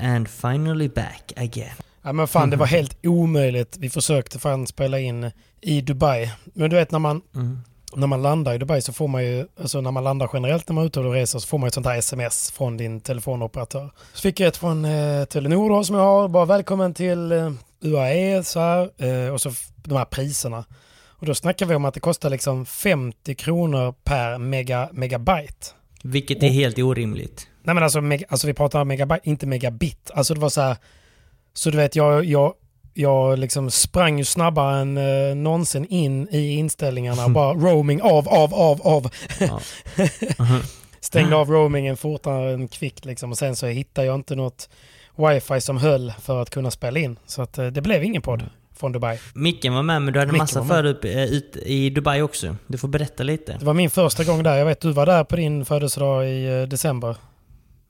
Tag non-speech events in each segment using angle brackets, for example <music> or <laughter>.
And finally back again. Ja men fan det var <laughs> helt omöjligt. Vi försökte fan spela in i Dubai. Men du vet när man, Mm. när man landar i Dubai så får man ju, alltså när man landar generellt när man är ute och reser så får man ett sånt här sms från din telefonoperatör. Så fick jag ett från eh, Telenor då, som jag har, bara välkommen till eh, UAE så här, eh, och så de här priserna. Och då snackar vi om att det kostar liksom 50 kronor per mega, megabyte. Vilket är helt orimligt. Nej men alltså, meg, alltså vi pratar megabyte, inte megabit. Alltså det var så här, så du vet jag, jag, jag liksom sprang ju snabbare än eh, någonsin in i inställningarna och <laughs> bara roaming av, av, av, av. Ja. <laughs> Stängde av roamingen fortare än kvickt liksom och sen så hittade jag inte något wifi som höll för att kunna spela in. Så att eh, det blev ingen podd från Dubai. Micken var med men du hade Micken massa förup eh, ut i Dubai också. Du får berätta lite. Det var min första gång där. Jag vet du var där på din födelsedag i eh, december.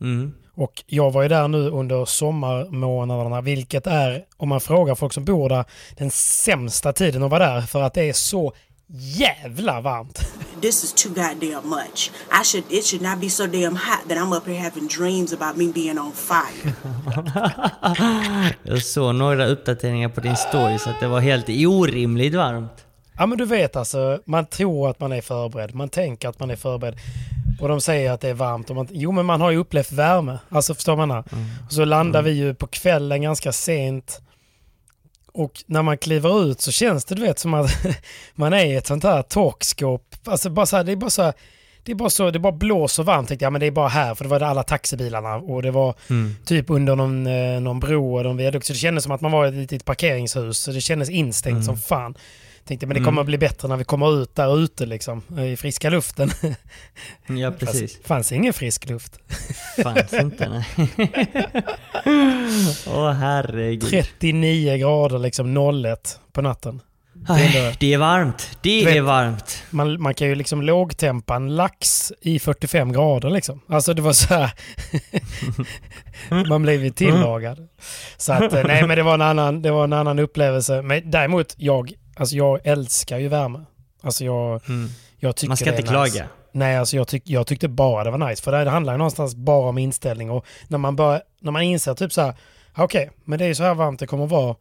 Mm. Och jag var ju där nu under sommarmånaderna, vilket är, om man frågar folk som bor där, den sämsta tiden att vara där för att det är så jävla varmt. This is too goddamn much. I should it should not be so damn hot that I'm up here having dreams about me being on fire. Jag såg några uppdateringar på din story så att det var helt orimligt varmt. Ja men du vet alltså, man tror att man är förberedd, man tänker att man är förberedd. Och de säger att det är varmt. Och man, jo men man har ju upplevt värme. Alltså förstår man? Mm. Och så landar vi ju på kvällen ganska sent. Och när man kliver ut så känns det du vet som att <laughs> man är i ett sånt här torkskåp. Alltså bara så här, det är bara så här, det är bara så, det bara blåser varmt tänkte jag, men det är bara här för det var det alla taxibilarna och det var typ under någon, eh, någon bro och någon viadukt. Så det kändes som att man var i ett litet parkeringshus. Så det kändes instängt som fan. Tänkte men det kommer att bli bättre när vi kommer ut där ute liksom, i friska luften. <laughs> Ja precis. Fast, fanns ingen frisk luft. Fanns inte nej. <laughs> Åh herregud. 39 grader liksom 01 på natten. Aj, det är varmt. Det vet- är varmt. Man, man kan ju liksom lågtempa en lax i 45 grader liksom. Alltså det var så här. <laughs> man blev ju tillagad. Så att eh, nej men det var en annan, det var en annan upplevelse. Men däremot jag, alltså jag älskar ju värme. Alltså jag, jag tycker Man ska inte nice. klaga. Nej, alltså jag, tyck, jag tyckte bara det var nice. För det, handlar ju någonstans bara om inställning. Och när man, bör, när man inser typ så här, okej, men det är ju så här varmt det kommer att vara.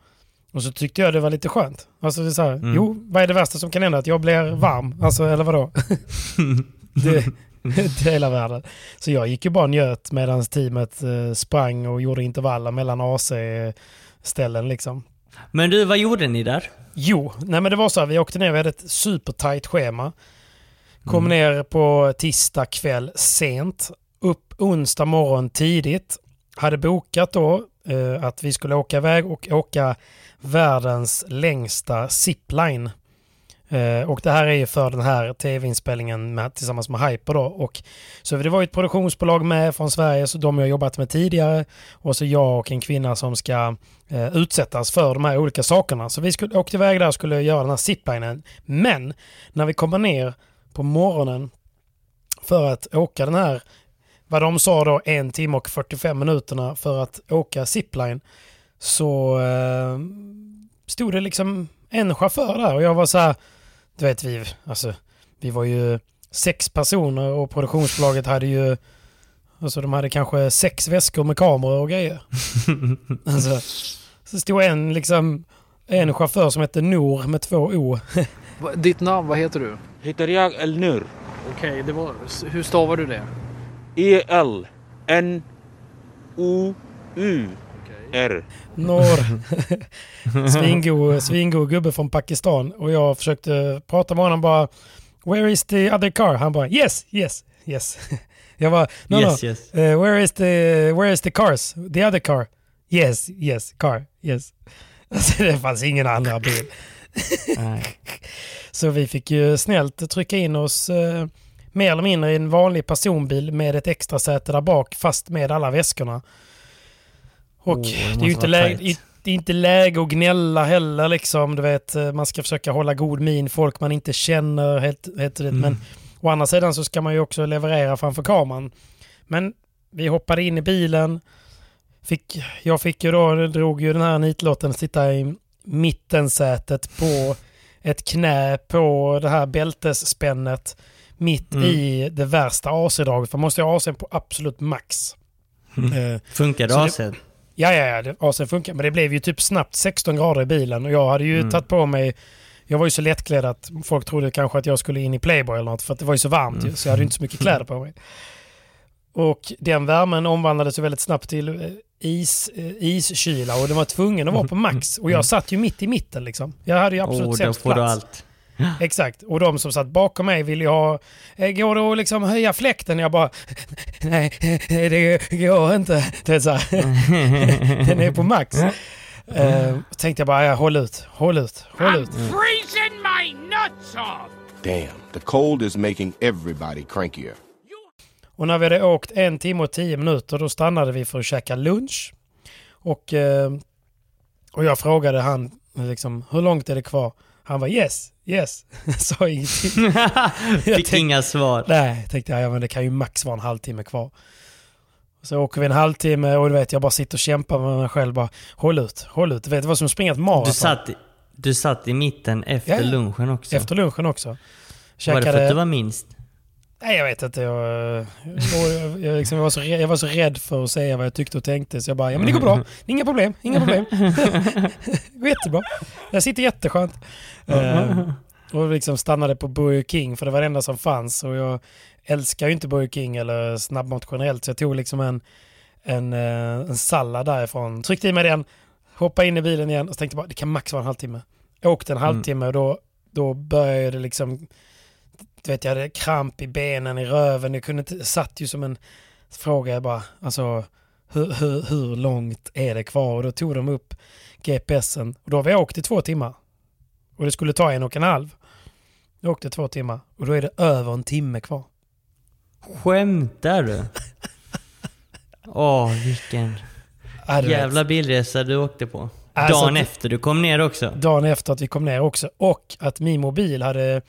Och så tyckte jag det var lite skönt. Alltså det är så här, jo, vad är det värsta som kan hända? Att jag blir varm? Alltså, eller vadå? <laughs> det, det är hela världen. Så jag gick ju bara och njöt medan teamet eh, sprang och gjorde intervaller mellan AC-ställen liksom. Men du, vad gjorde ni där? Jo, nej men det var så här, vi åkte ner, vi hade ett supertight schema. Kom ner på tisdag kväll sent, upp onsdag morgon tidigt. Hade bokat då eh, att vi skulle åka iväg och åka världens längsta zipline. Eh, och det här är ju för den här tv-inspelningen med, tillsammans med Hyper då. Och, så det var ju ett produktionsbolag med från Sverige, så de jag jobbat med tidigare. Och så jag och en kvinna som ska eh, utsättas för de här olika sakerna. Så vi skulle, åkte iväg där och skulle göra den här ziplinen. Men när vi kommer ner på morgonen för att åka den här, vad de sa då, en timme och 45 minuterna för att åka zipline. Så eh, stod det liksom en chaufför där och jag var så här, du vet vi, alltså vi var ju sex personer och produktionsbolaget hade ju Alltså de hade kanske sex väskor med kameror och grejer. <laughs> alltså, så stod en liksom en chaufför som hette Nor med två O. <laughs> Ditt namn, vad heter du? Heter jag Elnur. Okej, det var... Hur stavar du det? E-L N O U R. Nor. <laughs> Svingo, svingo gubbe från Pakistan. Och jag försökte prata med honom bara Where is the other car? Han bara Yes, yes, yes. <laughs> Jag bara No, yes, no. yes. Uh, where is the where is the cars? The other car? Yes, yes, car, yes. <laughs> Alltså det fanns ingen andra bil. Nej. Så vi fick ju snällt trycka in oss eh, mer eller mindre i en vanlig personbil med ett extra säte där bak fast med alla väskorna. Och Åh, det det, är ju inte läge, det är inte läge att gnälla heller liksom. Du vet, eh, man ska försöka hålla god min, folk man inte känner. Helt, helt det. Mm. Men å andra sidan så ska man ju också leverera framför kameran. Men vi hoppade in i bilen. Fick, jag fick ju då, drog ju den här nitlotten sitta i mittensätet på ett knä på det här bältesspännet mitt Mm. i det värsta AC-draget. För man måste ha AC på absolut max. Eh, Funkar Så det- AC'n? Ja, ja, ja, AC'n funkar. Men det blev ju typ snabbt 16 grader i bilen och jag hade ju Mm. tagit på mig jag var ju så lättklädd att folk trodde kanske att jag skulle in i Playboy eller något för att det var ju så varmt ju, så jag hade ju inte så mycket kläder på mig. Och den värmen omvandlades ju väldigt snabbt till eh, is, eh, iskyla och den var tvungen att vara på <laughs> max. Och jag satt ju mitt i mitten liksom. Jag hade ju absolut då sämst plats. allt. <gasps> Exakt. Och de som satt bakom mig ville ju ha... eh, Går det att liksom höja fläkten? Jag bara... <laughs> Nej, <laughs> det går inte. Det är så här. <laughs> Den är på max. Uh, tänkte jag bara, ja, håll ut, håll ut, håll ut. freezing my nuts off! Damn, the cold is making everybody crankier. Och när vi hade åkt en timme och tio minuter då stannade vi för att käka lunch. Och, eh, och jag frågade han liksom, hur långt är det kvar? Han var yes, yes. <laughs> Sa ingenting. <laughs> Fick tänkte- inga svar. Nej, tänkte jag, ja, men det kan ju max vara en halvtimme kvar. Så åker vi en halvtimme och du vet, jag bara sitter och kämpar med mig själv. Bara, håll ut, håll ut. Du vet, det var som att springa ett maraton. Du satt, du satt i mitten efter Ja, lunchen också. Efter lunchen också. Var det för att du var minst? Nej, jag vet inte. Jag, jag, jag, jag, liksom, jag, var så, jag var så rädd för att säga vad jag tyckte och tänkte. Så jag bara, ja men det går bra. <laughs> Inga problem, inga problem. <laughs> det går jättebra. Jag sitter jätteskönt. Eh, och liksom stannade på Burger King för det var det enda som fanns. Och jag älskar ju inte Burger King eller snabbmat generellt. Så jag tog liksom en, en, eh, en sallad därifrån. Tryckte i mig den, hoppade in i bilen igen och tänkte bara, det kan max vara en halvtimme. Jag åkte en halvtimme och då, då började det liksom du vet, jag hade kramp i benen, i röven. Jag kunde inte, satt ju som en fråga. Jag bara, alltså hur, hur, hur långt är det kvar? Och då tog de upp GPSen. Och då har vi åkt i två timmar. Och det skulle ta en och en halv. Jag åkte två timmar. Och då är det över en timme kvar. Skämtar du? <laughs> Åh, vilken Ja, vet. jävla bilresa du åkte på. Alltså, Dagen efter du kom ner också. Dagen efter att vi kom ner också. Och att min mobil hade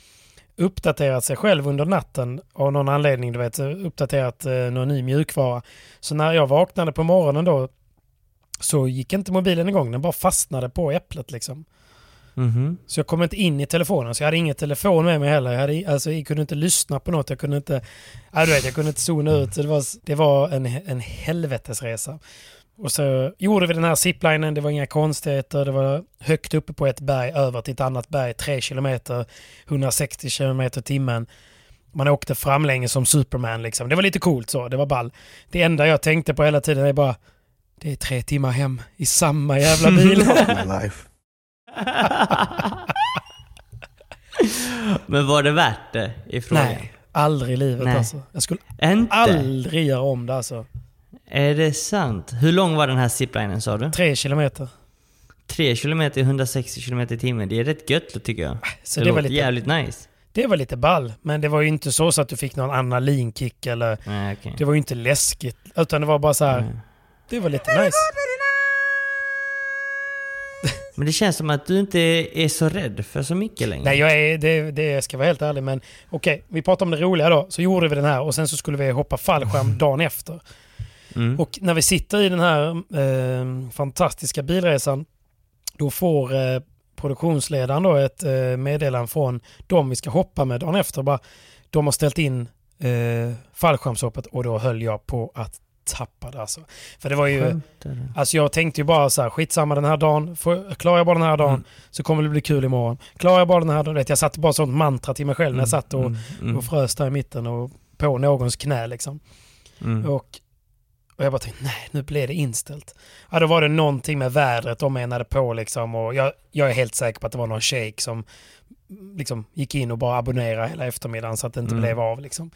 uppdaterat sig själv under natten av någon anledning. Du vet, uppdaterat eh, någon ny mjukvara. Så när jag vaknade på morgonen då så gick inte mobilen igång. Den bara fastnade på äpplet liksom. Mhm. Så jag kom inte in i telefonen. Så jag hade ingen telefon med mig heller. Jag, hade, alltså, jag kunde inte lyssna på något. Jag kunde inte, ja, du vet, jag kunde inte zona ut. Det var, det var en, en helvetesresa. Och så gjorde vi den här ziplinen. Det var inga konstigheter. Det var högt uppe på ett berg över till ett annat berg. 3 kilometer, 160 kilometer timmen. Man åkte framlänges som Superman liksom. Det var lite coolt så. Det var ball. Det enda jag tänkte på hela tiden är bara det är tre timmar hem i samma jävla bil. <laughs> Men var det värt det i frågan? Nej, aldrig i livet Nej. alltså. Jag skulle Inte? aldrig göra om det alltså. Är det sant? Hur lång var den här ziplinen sa du? Tre kilometer. 3 kilometer i 160 kilometer i timmen. Det är rätt gött tycker jag. Så det, det, var lite, jävligt nice. det var lite ball. Men det var ju inte så, så att du fick någon adrenalinkick eller... Nej, okej. Det var ju inte läskigt. Utan det var bara så här. Nej. Det var lite nice. <laughs> Men det känns som att du inte är så rädd för så mycket längre. Nej, jag är, det, det ska vara helt ärlig. Men okej, vi pratar om det roliga då. Så gjorde vi den här och sen så skulle vi hoppa fallskärm <laughs> dagen efter. Mm. Och när vi sitter i den här eh, fantastiska bilresan då får eh, produktionsledaren då ett eh, meddelande från dem vi ska hoppa med dagen efter. Bara, de har ställt in eh, fallskärmshoppet och då höll jag på att tappa det alltså. För det var ju, alltså jag tänkte ju bara så här, skitsamma den här dagen, får, klarar jag bara den här dagen Mm. så kommer det bli kul imorgon. Klarar jag bara den här dagen, vet, jag satte bara sånt mantra till mig själv när jag satt och, Mm, mm, och frös där i mitten och på någons knä liksom. mm. Och, och jag bara tänkte, nej nu blev det inställt. Ja då var det någonting med vädret de menade på liksom och jag, jag är helt säker på att det var någon shejk som liksom gick in och bara abonnerade hela eftermiddagen så att det inte Mm. blev av liksom.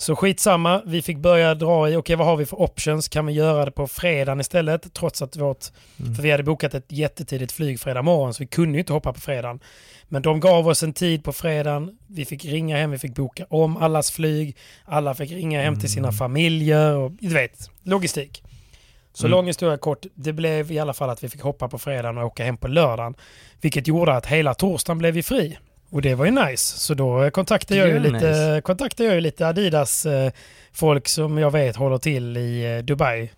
Så skitsamma, vi fick börja dra i, okej vad har vi för options? Kan vi göra det på fredagen istället? Trots att vårt, Mm. för vi hade bokat ett jättetidigt flyg fredag morgon så vi kunde ju inte hoppa på fredagen. Men de gav oss en tid på fredagen, vi fick ringa hem, vi fick boka om allas flyg, alla fick ringa hem till sina familjer och du vet, logistik. Så Mm. lång historia kort, det blev i alla fall att vi fick hoppa på fredagen och åka hem på lördagen. Vilket gjorde att hela torsdagen blev vi fri. Och det var ju nice. Så då kontaktade jag ju är lite, nice. kontaktade jag ju lite Adidas eh, folk som jag vet håller till i eh, Dubai.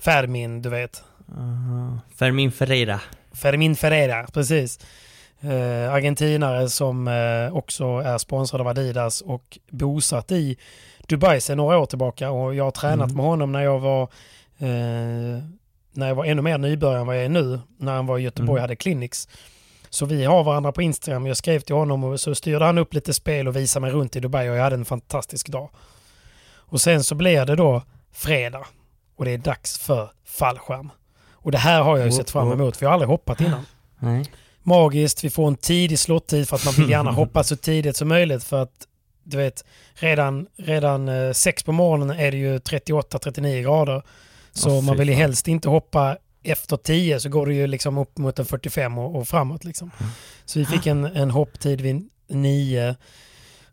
Fermin, du vet. Aha. Fermin Ferreira. Fermin Ferreira, precis. Eh, argentinare som eh, också är sponsrad av Adidas och bosatt i Dubai sedan några år tillbaka. Och jag har tränat Mm. med honom när jag var eh, när jag var ännu mer nybörjare än vad jag är nu. När han var i Göteborg och Mm. hade clinics. Så vi har varandra på Instagram. Jag skrev till honom och så styrde han upp lite spel och visade mig runt i Dubai och jag hade en fantastisk dag. Och sen så blir det då fredag och det är dags för fallskärm. Och det här har jag ju sett fram emot för jag har aldrig hoppat innan. Nej. Magiskt, vi får en tidig slottid för att man vill gärna <laughs> hoppa så tidigt som möjligt för att du vet, redan, redan eh, sex på morgonen är det ju 38-39 grader. Så fy man vill ju helst inte hoppa efter 10 så går det ju liksom upp mot en 45 och, och framåt liksom. Så vi fick en, en hopptid vid 9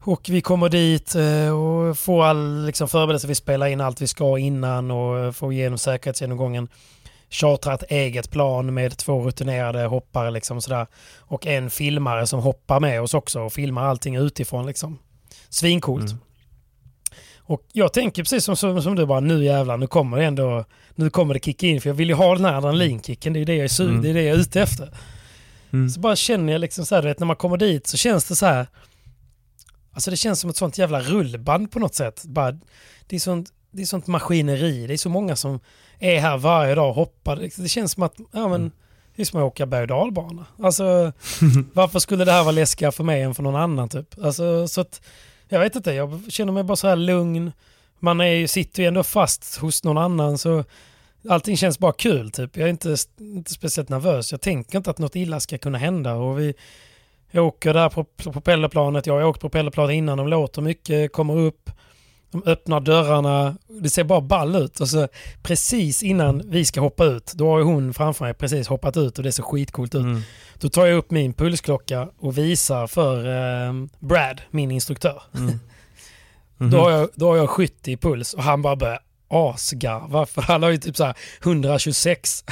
och vi kommer dit eh, och får all liksom, förberedelse. Vi spelar in allt vi ska innan och får igenom säkerhetsgenomgången. Chartrar ett eget plan med två rutinerade hoppare liksom sådär. Och en filmare som hoppar med oss också och filmar allting utifrån liksom. Svincoolt. Mm. Och jag tänker precis som, som, som du bara, nu jävlar, nu kommer det ändå, nu kommer det kicka in. För jag vill ju ha den här adrenalinkicken, det är det jag är sug, Mm. det är det jag är ute efter. Mm. Så bara känner jag liksom så här, du vet, när man kommer dit så känns det så här, alltså det känns som ett sånt jävla rullband på något sätt. Bara, det, är sånt, det är sånt maskineri, det är så många som är här varje dag och hoppar. Det- känns som att, ja men, det är som att åka berg och. Alltså, <laughs> varför skulle det här vara läskigare för mig än för någon annan typ? Alltså, så att, jag vet inte, jag känner mig bara så här lugn. Man är, ju- sitter ju ändå fast hos någon annan så allting känns bara kul typ. Jag är inte, inte speciellt nervös. Jag tänker inte att något illa ska kunna hända. Och vi, jag åker där på propellerplanet. Jag har åkt propellerplan innan. De låter mycket, kommer upp. De öppnar dörrarna. Det ser bara ball ut. Och så precis innan vi ska hoppa ut, då har hon framför mig precis hoppat ut och det ser skitcoolt ut. Mm. Då tar jag upp min pulsklocka och visar för eh, Brad, min instruktör. Mm. <laughs> Då, har jag, då har jag 70 i puls och han bara börjar asgarva för han har ju typ så här 126.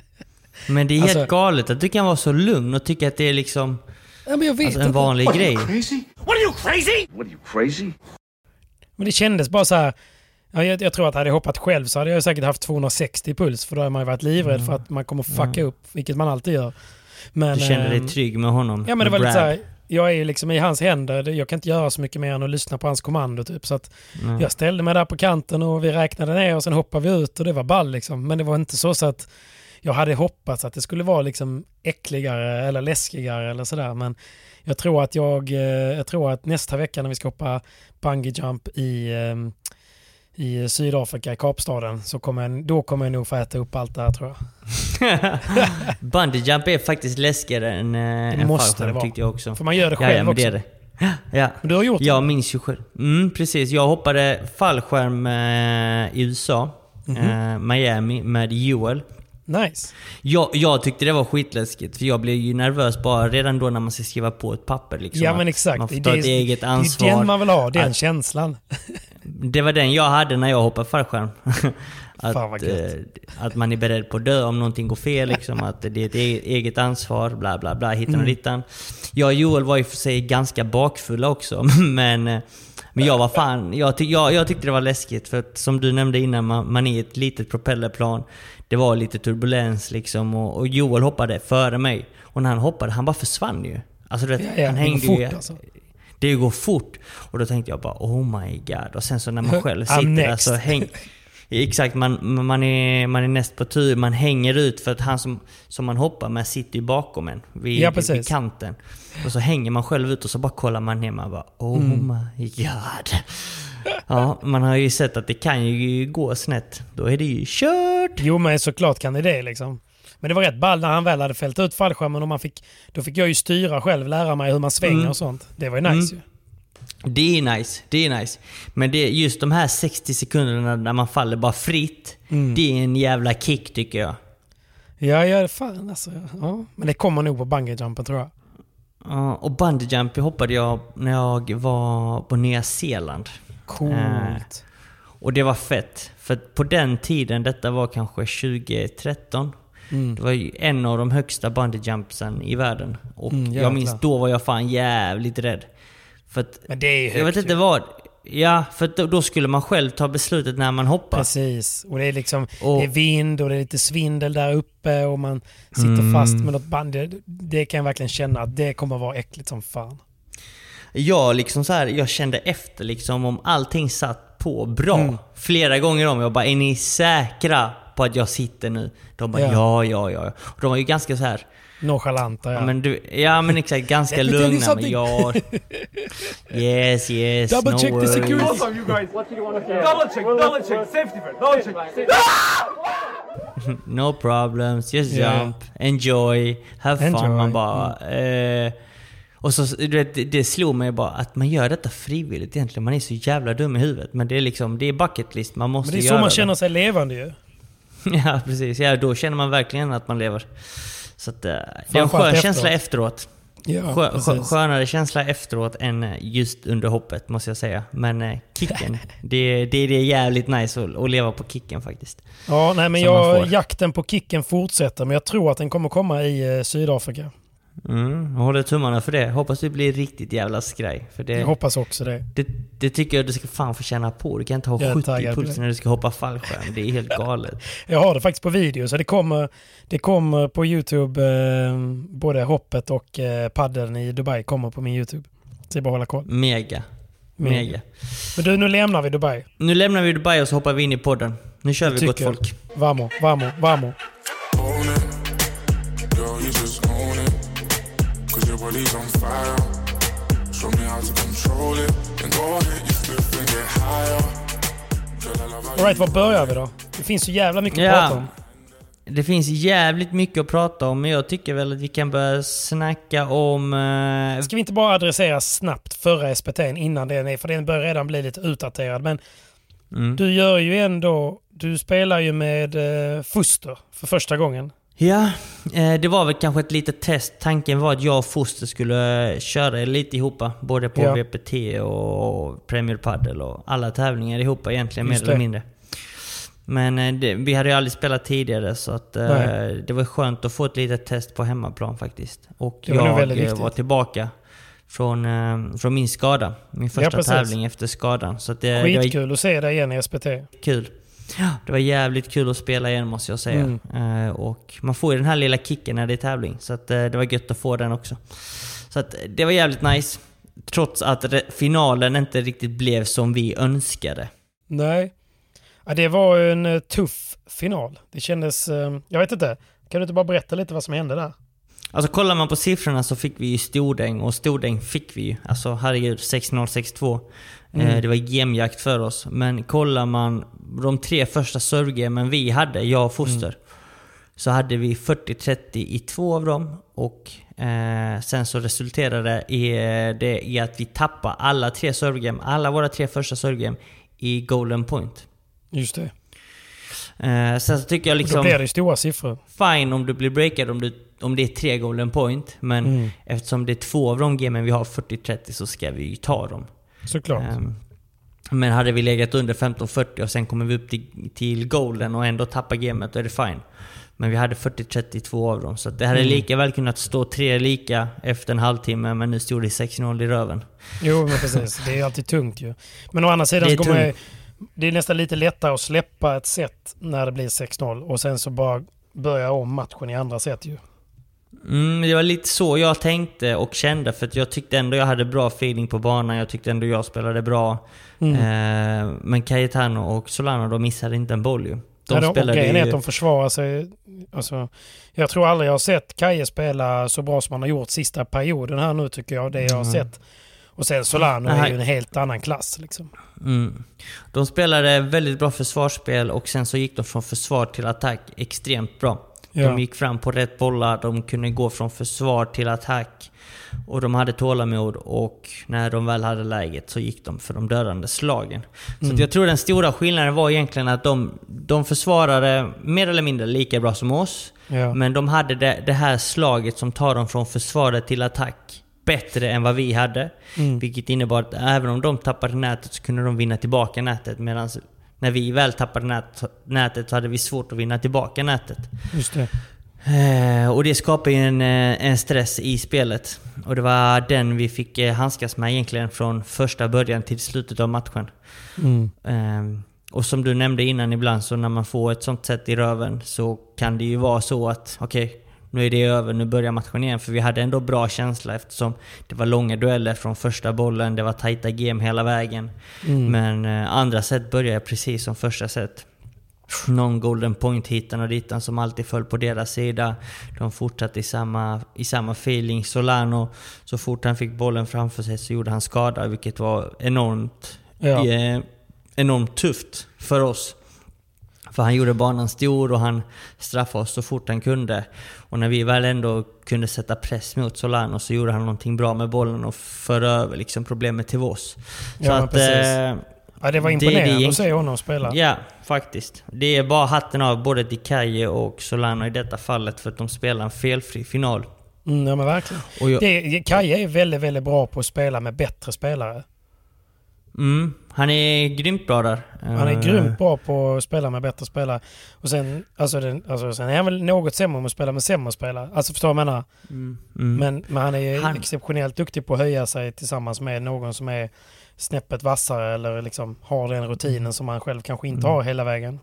<laughs> Men det är helt Alltså- galet att du kan vara så lugn och tycka att det är liksom Ja, men jag vet alltså, en vanlig grej. Crazy? What are you crazy? What are you crazy? Men det kändes bara så här. Ja, jag, jag tror att hade jag hoppat själv så hade jag säkert haft 260 i puls för då har man ju varit livrädd för att man kommer fucka Ja. upp, vilket man alltid gör. Men, Du kände dig ehm, trygg med honom? Ja men det var med lite så Brad. här, jag är ju liksom i hans händer, jag kan inte göra så mycket mer än att lyssna på hans kommando typ. Så att jag ställde mig där på kanten och vi räknade ner och sen hoppade vi ut och det var ball liksom. Men det var inte så, så att jag hade hoppats att det skulle vara liksom äckligare eller läskigare eller sådär. Men jag tror att jag, eh, jag tror att nästa vecka när vi ska hoppa bungee jump i, eh, i Sydafrika, i Kapstaden, så kommer jag, då kommer jag nog få äta upp allt det här tror jag. <laughs> Bungee jump är faktiskt läskigare än, äh, än måste det vara. tyckte jag också. För man gör det själv ja, men det också. det. <gasps> Ja. Men du har gjort det? Jag minns ju själv. Mm, precis. Jag hoppade fallskärm eh, i USA. Mhm. eh, Miami med Joel. Nice. Jag, jag tyckte det var skitläskigt för jag blev ju nervös bara redan då när man ska skriva på ett papper. Liksom, ja men exakt. Man får Det ta är ett det- eget ansvar. Det är den man vill ha, den Att- känslan. Det var den jag hade när jag hoppade fallskärm. <laughs> att, eh, att man är beredd på att dö om någonting går fel. Liksom, att det är ett e- eget ansvar, bla bla bla, hittan och Mm. dittan. Jag och Joel var ju för sig ganska bakfulla också, <laughs> men, eh, men jag var fan... Jag, tyck, jag, jag tyckte det var läskigt, för att som du nämnde innan, man, man är ett litet propellerplan. Det var lite turbulens liksom, och, och Joel hoppade före mig. Och när han hoppade, han bara försvann ju. Alltså du vet, Ja, ja, han hängde fort, ju... alltså. Det går fort. Och då tänkte jag bara oh my god. Och sen så när man <laughs> själv sitter där så häng, Exakt, man, man, är, man är näst på tur, man hänger ut för att han som, som man hoppar med sitter ju bakom en vid, Ja, vid kanten. Och så hänger man själv ut och så bara kollar man ner man bara oh Mm. my god. Ja, man har ju sett att det kan ju gå snett. Då är det ju kört. Jo men såklart kan det det liksom. Men det var rätt ball när han väl hade fällt ut fallskärmen och man fick... Då fick jag ju styra själv, lära mig hur man svänger Mm. och sånt. Det var ju nice Mm. Det är nice, det är nice. Men det just de här 60 sekunderna när man faller bara fritt. Mm. Det är en jävla kick tycker jag. ju. Ja, ja, fan alltså. Ja. Men det kommer nog på bungyjumpen tror jag. Ja, och bungee jump hoppade jag när jag var på Nya Zeeland. Coolt. Eh, och det var fett. För på den tiden, detta var kanske 2013. Mm. Det var ju en av de högsta bungee jumpsen i världen. Och Mm, jag minns då var jag fan jävligt rädd. För att, Men det är ju jag vet högt inte vad. Ja, för att då, då skulle man själv ta beslutet när man hoppar. Precis. Och det är liksom Och- det är vind och det är lite svindel där uppe och man sitter Mm. fast med något band. Det, det kan jag verkligen känna att det kommer vara äckligt som fan. Jag liksom så här, jag kände efter liksom om allting satt på bra. Mm. Flera gånger om. Jag bara, är ni säkra på att jag sitter nu? De bara, Ja. ja, ja, ja. Och de var ju ganska så här. Nonchalanta ja. Ja men, du, ja, men exakt, ganska <laughs> lugna. Men something. ja, <laughs> yes, yes, Double no check the worries. security. you guys? What do you want to Double check, double check, safety first, double check. <laughs> No problems, just Yeah. jump, enjoy, have fun. Enjoy, Man bara... Eh, och så, du vet, det- det slog mig bara att man gör detta frivilligt egentligen. Man är så jävla dum i huvudet. Men det är liksom, det är bucket list. Man måste Men det är göra så man känner sig levande ju. <laughs> Ja, precis. Ja, då känner man verkligen att man lever. Så att, eh, det är en skön efteråt. känsla efteråt. Ja, Skö, precis. skönare känsla efteråt än eh, just under hoppet, måste jag säga. Men eh, kicken, <laughs> det, det, det är jävligt nice att, att leva på kicken faktiskt. Ja, nej men jag, jakten på kicken fortsätter men jag tror att den kommer komma i eh, Sydafrika. Mm, jag håller tummarna för det. Hoppas det blir riktigt jävla skraj. För det, Jag hoppas också det. det, det tycker jag du ska fan få känna på. Du kan inte ha Jag är 70 taggad på puls när du ska hoppa fallskärm. Det är helt <laughs> galet. Jag har det faktiskt på video så det kommer, det kommer på YouTube, eh, både hoppet och eh, paddeln i Dubai kommer på min YouTube. Så det är bara att hålla koll. Mega. Mega. Men du, nu lämnar vi Dubai. Nu lämnar vi Dubai och så hoppar vi in i podden. Nu kör vi gott folk. Vamo, vamo, vamo. Body's on fire. Show me how to control it. And go ahead, you flip and get higher. Alright, var börjar vi då? Det finns så jävla mycket att Ja. prata om. Det finns jävligt mycket att prata om, men jag tycker väl att vi kan börja snacka om... eh, Ska vi inte bara adressera snabbt förra SPT'n innan den är, för den börjar redan bli lite utdaterad. Men Mm. du gör ju ändå, du spelar ju med eh, Fuster för första gången. Ja, eh, det var väl kanske ett litet test. Tanken var att jag och Foster skulle köra lite ihop. Både på Ja. VPT och Premier Padel och alla tävlingar ihop egentligen mer eller mindre. Men eh, det, vi hade ju aldrig spelat tidigare så att, eh, Nej. det var skönt att få ett litet test på hemmaplan faktiskt. Och var jag eh, viktigt. var tillbaka från, eh, från min skada. Min första precis. tävling efter skadan. Så det, det var Skitkul att se dig igen i SPT. kul. Det var jävligt kul att spela igen måste jag säga. Mm. Eh, och man får ju den här lilla kicken när det är tävling. Så att, eh, det var gött att få den också. Så att, eh, det var jävligt nice. Trots att finalen inte riktigt blev som vi önskade. Nej. Ja, det var en tuff final. Det kändes... Jag vet inte. Kan du inte bara berätta lite vad som hände där? Alltså kollar man på siffrorna så fick vi ju stordäng och stordäng fick vi ju. Alltså herregud, 6-0, 6-2. Mm. Eh, det var gemjakt för oss. Men kollar man de tre första servegamen vi hade, jag och Foster. Mm. Så hade vi 40-30 i två av dem. Och eh, sen så resulterade i, eh, det i att vi tappade alla tre servegame, alla våra tre första servegame i golden point. Just det. Eh, sen så tycker jag Och liksom... Då blir det stora siffror. fine om du blir breakad om, du, om det är tre golden point. Men Mm. eftersom det är två av de gamen vi har 40-30 så ska vi ju ta dem. Såklart. Ehm, men hade vi legat under 15-40 och sen kommer vi upp till, till golden och ändå tappar gamet, då är det fine. Men vi hade 40-30 i två av dem. Så det hade Mm. lika väl kunnat stå tre lika efter en halvtimme, men nu stod det 6-0 i röven. Jo, men precis. Det är alltid tungt ju. Men å andra sidan Det är så kommer jag, det är nästan lite lättare att släppa ett set när det blir 6-0 och sen så bara börja om matchen i andra set ju. Mm, det var lite så jag tänkte och kände för att jag tyckte ändå jag hade bra feeling på banan. Jag tyckte ändå jag spelade bra. Mm. Eh, men Cayetano och Solano de missade inte en boll ju. De Ja, spelade grejen är ju... att de försvarar sig. Alltså, jag tror aldrig jag har sett Kaje spela så bra som han har gjort sista perioden här nu tycker jag. Det jag har Mm. sett. Och sen Solano är Nej. ju en helt annan klass liksom. Mm. De spelade väldigt bra försvarsspel och sen så gick de från försvar till attack extremt bra. Ja. De gick fram på rätt bollar, de kunde gå från försvar till attack. Och de hade tålamod och när de väl hade läget så gick de för de dödande slagen. Så Mm. jag tror den stora skillnaden var egentligen att de, de försvarade mer eller mindre lika bra som oss. Ja. Men de hade det, det här slaget som tar dem från försvaret till attack bättre än vad vi hade. Mm. Vilket innebar att även om de tappade nätet så kunde de vinna tillbaka nätet. Medan när vi väl tappade nät, nätet så hade vi svårt att vinna tillbaka nätet. Just det. Eh, och det skapar ju en, eh, en stress i spelet. Och det var den vi fick eh, handskas med egentligen från första början till slutet av matchen. Mm. Eh, och som du nämnde innan ibland så när man får ett sånt sätt i röven så kan det ju vara så att okej, nu är det över, nu börjar matchen igen. För vi hade ändå bra känsla eftersom det var långa dueller från första bollen, det var tajta game hela vägen. Mm. Men eh, andra set började precis som första set. Någon golden point hitan och ditan som alltid föll på deras sida. De fortsatte i samma, i samma feeling. Solano, så fort han fick bollen framför sig så gjorde han skada, vilket var enormt, Ja. eh, enormt tufft för oss. För han gjorde banan stor och han straffade oss så fort han kunde. Och när vi väl ändå kunde sätta press mot Solano så gjorde han någonting bra med bollen och förde över liksom problemet till oss. Så Ja, att, precis. eh, Ja, det var det- imponerande det- att se honom spela. Ja, faktiskt. Det är bara hatten av både Dikaye och Solano i detta fallet för att de spelar en felfri final. Mm, ja men verkligen. Och jag, Det, Kaje är väldigt, väldigt bra på att spela med bättre spelare. mm, han är grymt bra där. Han är Eh, grymt bra på att spela med bättre spelare. Och sen, alltså, den, alltså, sen är han väl något sämre med att spela med sämre spelare. Alltså förstår du vad jag menar? Mm, mm. Men, men han är Han- exceptionellt duktig på att höja sig tillsammans med någon som är snäppet vassare eller liksom har den rutinen som han själv kanske inte Mm. har hela vägen.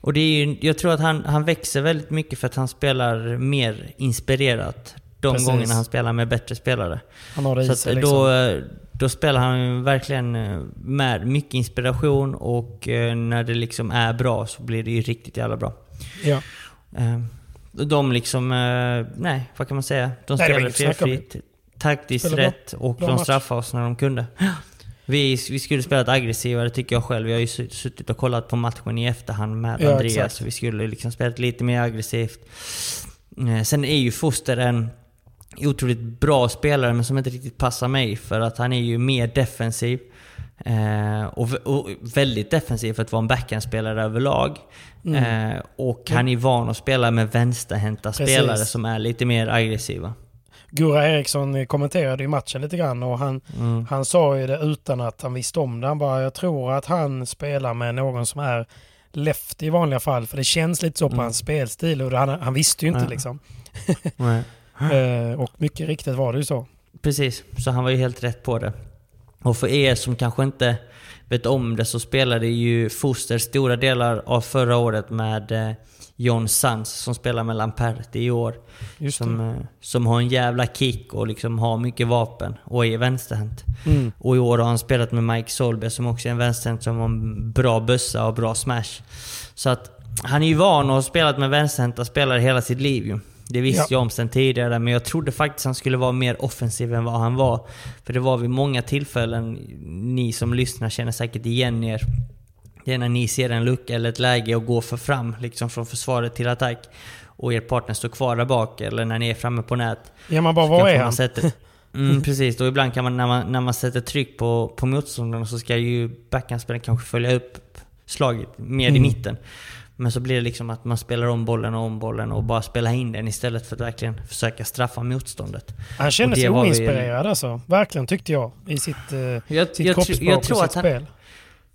Och det är ju, jag tror att han, han växer väldigt mycket för att han spelar mer inspirerat. De Precis. gångerna han spelar med bättre spelare. Han har det i sig då, liksom. eh, då spelar han verkligen eh, med mycket inspiration och eh, när det liksom är bra så blir det ju riktigt jävla bra. Ja. Eh, De liksom, eh, nej vad kan man säga? De spelade felfritt, taktiskt Spelade rätt och Bra de match. straffade oss när de kunde. Vi, vi skulle spelat aggressivare tycker jag själv. Jag har ju sutt- suttit och kollat på matchen i efterhand med Ja, Andreas. exakt. Så vi skulle liksom spelat lite mer aggressivt. Sen är ju Foster en otroligt bra spelare men som inte riktigt passar mig för att han är ju mer defensiv. Eh, och, och väldigt defensiv för att vara en backhandspelare överlag. Mm. Eh, och han är van att spela med vänsterhänta Precis. spelare som är lite mer aggressiva. Gurra Eriksson kommenterade ju matchen lite grann och han, Mm. han sa ju det utan att han visste om det. Han bara, jag tror att han spelar med någon som är left i vanliga fall. För det känns lite så på Mm. hans spelstil och han, han visste ju inte Ja. liksom. <laughs> Eh, och mycket riktigt var det ju så. Precis, så han var ju helt rätt på det. Och för er som kanske inte vet om det så spelade ju Foster stora delar av förra året med eh, John Sands som spelar med Lamperti i år. Som, eh, som har en jävla kick och liksom har mycket vapen och är vänsterhänt. Mm. Och i år har han spelat med Mike Solberg som också är en vänsterhänt som har en bra bössa och bra smash. Så att han är ju van att ha spelat med vänsterhänta spelare hela sitt liv ju. Det visste Ja. jag om sen tidigare, men jag trodde faktiskt han skulle vara mer offensiv än vad han var. För det var vid många tillfällen, ni som lyssnar känner säkert igen er. Det är när ni ser en lucka eller ett läge och går för fram, liksom från försvaret till attack. Och er partner står kvar där bak, eller när ni är framme på nät. Ja man bara, var är han? Sätter, <laughs> mm, precis, och ibland kan man när, man när man sätter tryck på, på motståndaren så ska ju backhandspelaren kanske följa upp slaget mer i Mm. mitten. Men så blir det liksom att man spelar om bollen och om bollen och bara spelar in den istället för att verkligen försöka straffa motståndet. Han kände Och det sig var vi- oinspirerad alltså. Verkligen tyckte jag. I sitt, eh, Jag, sitt jag, kroppsspråk jag och tror sitt att han, spel.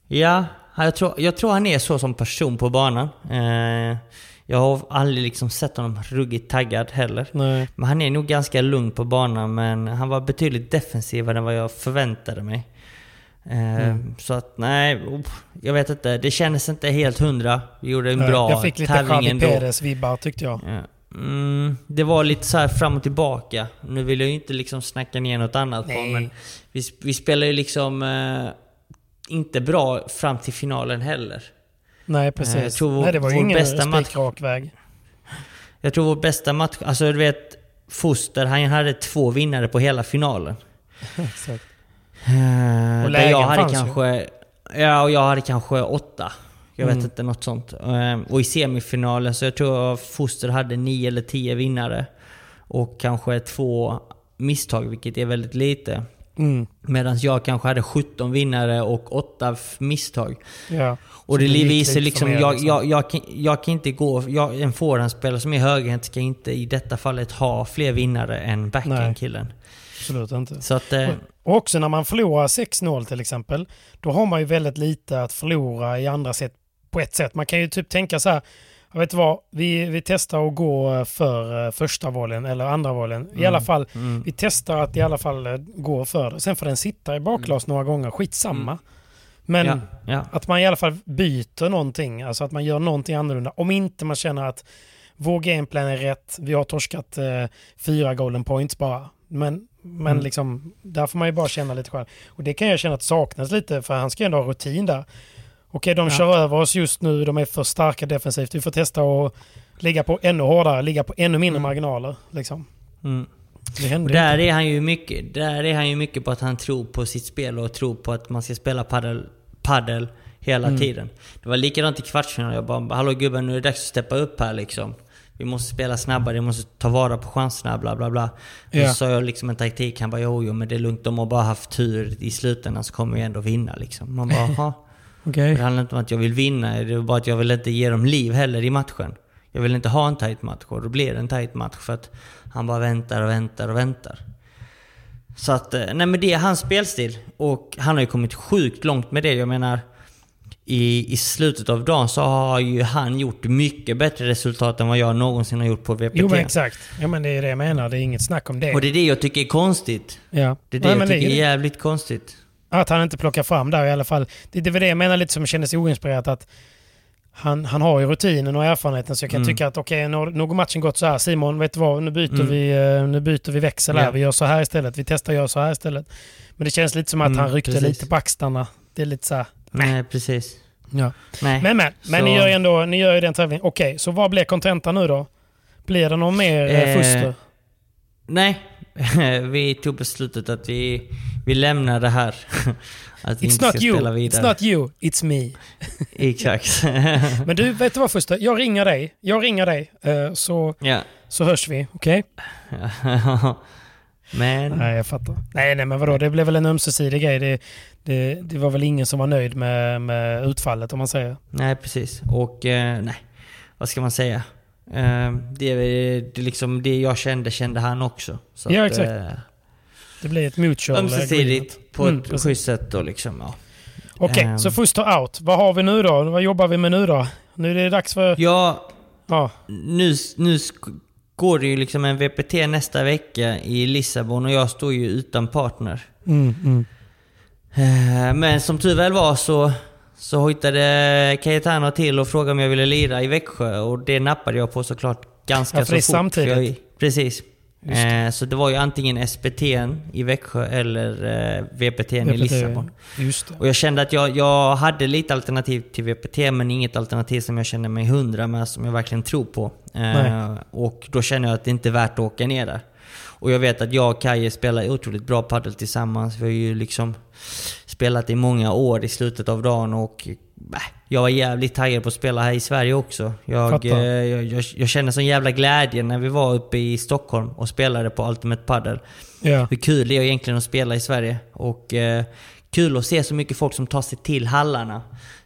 Ja, jag tror, jag tror han är så som person på banan. Eh, jag har aldrig liksom sett honom ruggigt taggad heller. Nej. Men han är nog ganska lugn på banan, men han var betydligt defensivare än vad jag förväntade mig. Eh, Mm. Så att nej, jag vet inte. Det kändes inte helt hundra. Vi gjorde en bra jag fick lite tävling Javi ändå. Perez-vibbar tyckte jag. Ja. Mm, det var lite så här fram och tillbaka. Nu vill jag ju inte liksom snacka ner något annat på, Nej. men vi, vi spelar ju liksom eh, inte bra fram till finalen heller. Nej, Eh, precis. jag tror vår- Nej, det var ju ingen spikrak väg. Jag tror vår bästa match, alltså du vet, Foster han hade två vinnare på hela finalen. <laughs> Exakt. Eh, Och där jag lägen hade fanns ju. kanske, ja och jag hade kanske åtta. Jag vet Mm. inte, något sånt. Eh, Och i semifinalen så jag tror Foster hade nio eller tio vinnare. Och kanske två misstag, vilket är väldigt lite. Mm. Medan jag kanske hade 17 vinnare och 8 f- misstag. Ja. Och det visar liksom, jag, liksom. jag, jag, kan, jag kan inte gå... Jag, en forehandspelare som är högerhänt ska inte i detta fallet ha fler vinnare än backhandkillen. Absolut inte. Så att... Eh, Och också när man förlorar 6-0 till exempel, då har man ju väldigt lite att förlora i andra sätt på ett sätt. Man kan ju typ tänka så här, jag vet vad, vi, vi testar att gå för eh, första volley eller andra volleyn. I Mm, alla fall, mm. vi testar att i alla fall eh, gå för det. Sen får den sitta i bakglas några gånger, skitsamma. Men Mm. Ja, ja. att man i alla fall byter någonting, alltså att man gör någonting annorlunda. Om inte man känner att vår gameplan är rätt, vi har torskat eh, fyra golden points bara. Men, men Mm. liksom, där får man ju bara känna lite själv. Och det kan jag känna att saknas lite, för han ska ju ändå ha rutin där. Okej, de Ja. kör över oss just nu, de är för starka defensivt. Vi får testa att ligga på ännu hårdare, ligga på ännu mindre marginaler. Liksom. Mm. Och där inte. är, han ju mycket, där är han ju mycket på att han tror på sitt spel och tror på att man ska spela paddel, paddel hela Mm. tiden. Det var likadant i kvartsfinalen. Jag bara “Hallå gubben, nu är det dags att steppa upp här liksom. Vi måste spela snabbare, vi måste ta vara på chanserna, bla bla bla”. Ja. Så sa jag liksom en taktik, han bara “Jo, jo, men det är lugnt, de har bara haft tur i slutändan så kommer vi ändå vinna” liksom. Man bara “Jaha”. <laughs> Okej. Det handlar inte om att jag vill vinna, det är bara att jag vill inte ge dem liv heller i matchen. Jag vill inte ha en tight match och då blir det en tight match för att han bara väntar och väntar och väntar. Så att, eh, nej men det är hans spelstil. Och han har ju kommit sjukt långt med det. Jag menar, i, i slutet av dagen så har ju han gjort mycket bättre resultat än vad jag någonsin har gjort på VPT. Jo men exakt. Ja men det är det jag menar, det är inget snack om det. Och det är det jag tycker är konstigt. ja. Det är det Nej, jag tycker det är är jävligt konstigt. Att han inte plockar fram där i alla fall. Det, det var det jag menar lite som kändes oinspirerat att han, han har ju rutinen och erfarenheten så jag kan Mm. tycka att okej, okay, har matchen gått så här. Simon, vet du vad? Nu byter, Mm. vi, eh, nu byter vi växel här. Ja. Vi gör så här istället. Vi testar att göra så här istället. Men det känns lite som att Mm, han ryckte precis. lite på axlarna. Det är lite så här. Nej, precis. Ja. Nej. Men men, men Så- ni gör ju ändå ni gör ju den tävlingen. Okej, så vad blir kontentan nu då? Blir det någon mer eh, Eh, fuster? Nej, <laughs> vi tog beslutet att vi, vi lämnar det här. <laughs> Att vi It's inte not ska you, spela it's vidare. not you, it's me. <laughs> Exakt. Men du, vet du vad Fuster? Jag ringer dig. Jag ringer dig. eh, Så, ja. så hörs vi, okej? Men... Nej, jag fattar. Nej, nej, men vadå? Det blev väl en ömsesidig grej. Det, det, det var väl ingen som var nöjd med, med utfallet, om man säger. Nej, precis. Och eh, nej, vad ska man säga? Eh, det, är- det, liksom, det jag kände, kände han också. Så Ja, att, exakt. eh, Det blir ett mutual. Ömsesidigt på Mm, ett precis. schysst sätt och liksom, ja. Okej, Ehm. så Fuster out. Vad har vi nu då? Vad jobbar vi med nu då? Nu är det dags för... Ja, Ja, nu, nu går det ju liksom en VPT nästa vecka i Lissabon och jag står ju utan partner. mm, mm. Eh, Men som tur väl var så, så hojtade Cayetano till och frågade om jag ville lira i Växjö och det nappade jag på såklart ganska Ja, för så fort. samtidigt. Jag, precis. Det. Eh, så det var ju antingen SPT i Växjö eller eh, VPT i Lissabon. Och jag kände att jag, jag hade lite alternativ till VPT men inget alternativ som jag kände mig hundra med, som jag verkligen tror på. Nej. Eh, och då känner jag att det inte är värt att åka ner där. Och jag vet att jag och Kaje spelar otroligt bra padel tillsammans. Vi har ju liksom spelat i många år i slutet av dagen och äh, jag var jävligt taggad på att spela här i Sverige också. Jag, eh, jag, jag, jag kände sån jävla glädje när vi var uppe i Stockholm och spelade på Ultimate Padel. Ja. Hur kul det är egentligen att spela i Sverige. Och eh, kul att se så mycket folk som tar sig till hallarna.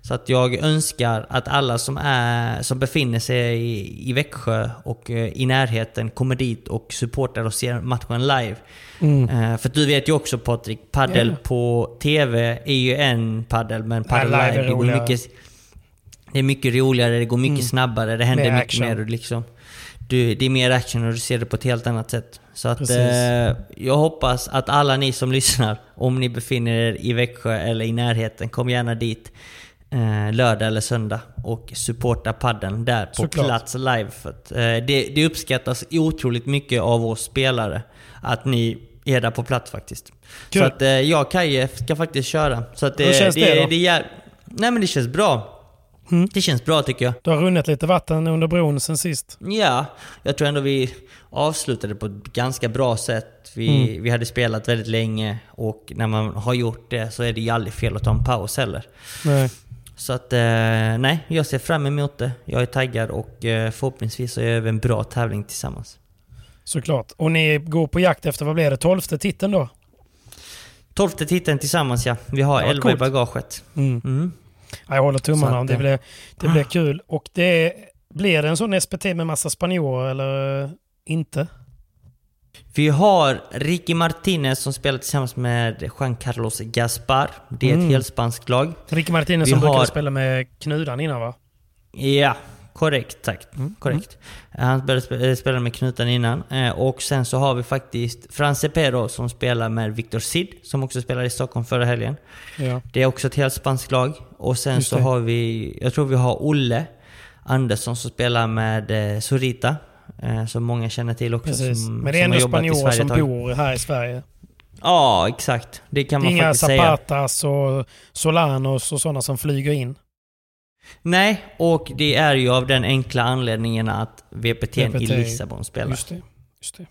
Så att jag önskar att alla som, är, som befinner sig i, i Växjö och eh, i närheten kommer dit och supportar och ser matchen live. Mm. Eh, för du vet ju också Patrik, paddel Ja. på TV är ju en paddel men paddel live är live, det går mycket, det är mycket roligare, det går mycket Mm. snabbare, det händer Mer mycket action. mer. Liksom. Du, det är mer action och du ser det på ett helt annat sätt. Så att eh, jag hoppas att alla ni som lyssnar, om ni befinner er i Växjö eller i närheten, kom gärna dit. Eh, lördag eller söndag och supporta padden där på Såklart. plats live. För att, eh, det, det uppskattas otroligt mycket av oss spelare att ni är där på plats faktiskt. Kul. Så att eh, jag och Kaje ska faktiskt köra. Så att, eh, Hur känns det då? det är, Nej men det känns bra. Mm. Det känns bra tycker jag. Du har runnit lite vatten under bron sen sist. Ja, jag tror ändå vi avslutade på ett ganska bra sätt. Vi, Mm. vi hade spelat väldigt länge och när man har gjort det så är det ju aldrig fel att ta en paus heller. Nej. Så att, eh, nej, jag ser fram emot det. Jag är taggad och eh, förhoppningsvis så gör vi en bra tävling tillsammans. Såklart. Och ni går på jakt efter, vad blir det, tolfte titeln då? Tolfte titeln tillsammans ja. Vi har elva i bagaget. Mm. Mm. Ja, jag håller tummarna. Att, det eh, blir, det blir kul. Och det blir det en sån SPT med massa spanjorer eller inte? Vi har Ricky Martinez som spelar tillsammans med Juan Carlos Gaspar. Det är Mm. ett helspanskt lag. Ricky Martinez Vi som har- brukade spela med Knudan innan va? Ja, korrekt. Tack. Mm. Korrekt. Han spelade, spe- spelade med knutan innan. Eh, Och sen så har vi faktiskt France Pero som spelar med Victor Sid, som också spelade i Stockholm förra helgen. Ja. Det är också ett helt spanskt lag. Och sen Just så det. har vi, jag tror vi har Olle Andersson som spelar med eh, Sorita. Eh, som många känner till också. Precis. Som, Men det är ändå spanjorer som bor här i Sverige. Ja, exakt. Det kan Det man inga faktiskt säga. Zapatas och Solanos och sådana som flyger in. Nej, och det är ju av den enkla anledningen att VPT, i. Lissabon spelar. Just det. Just det.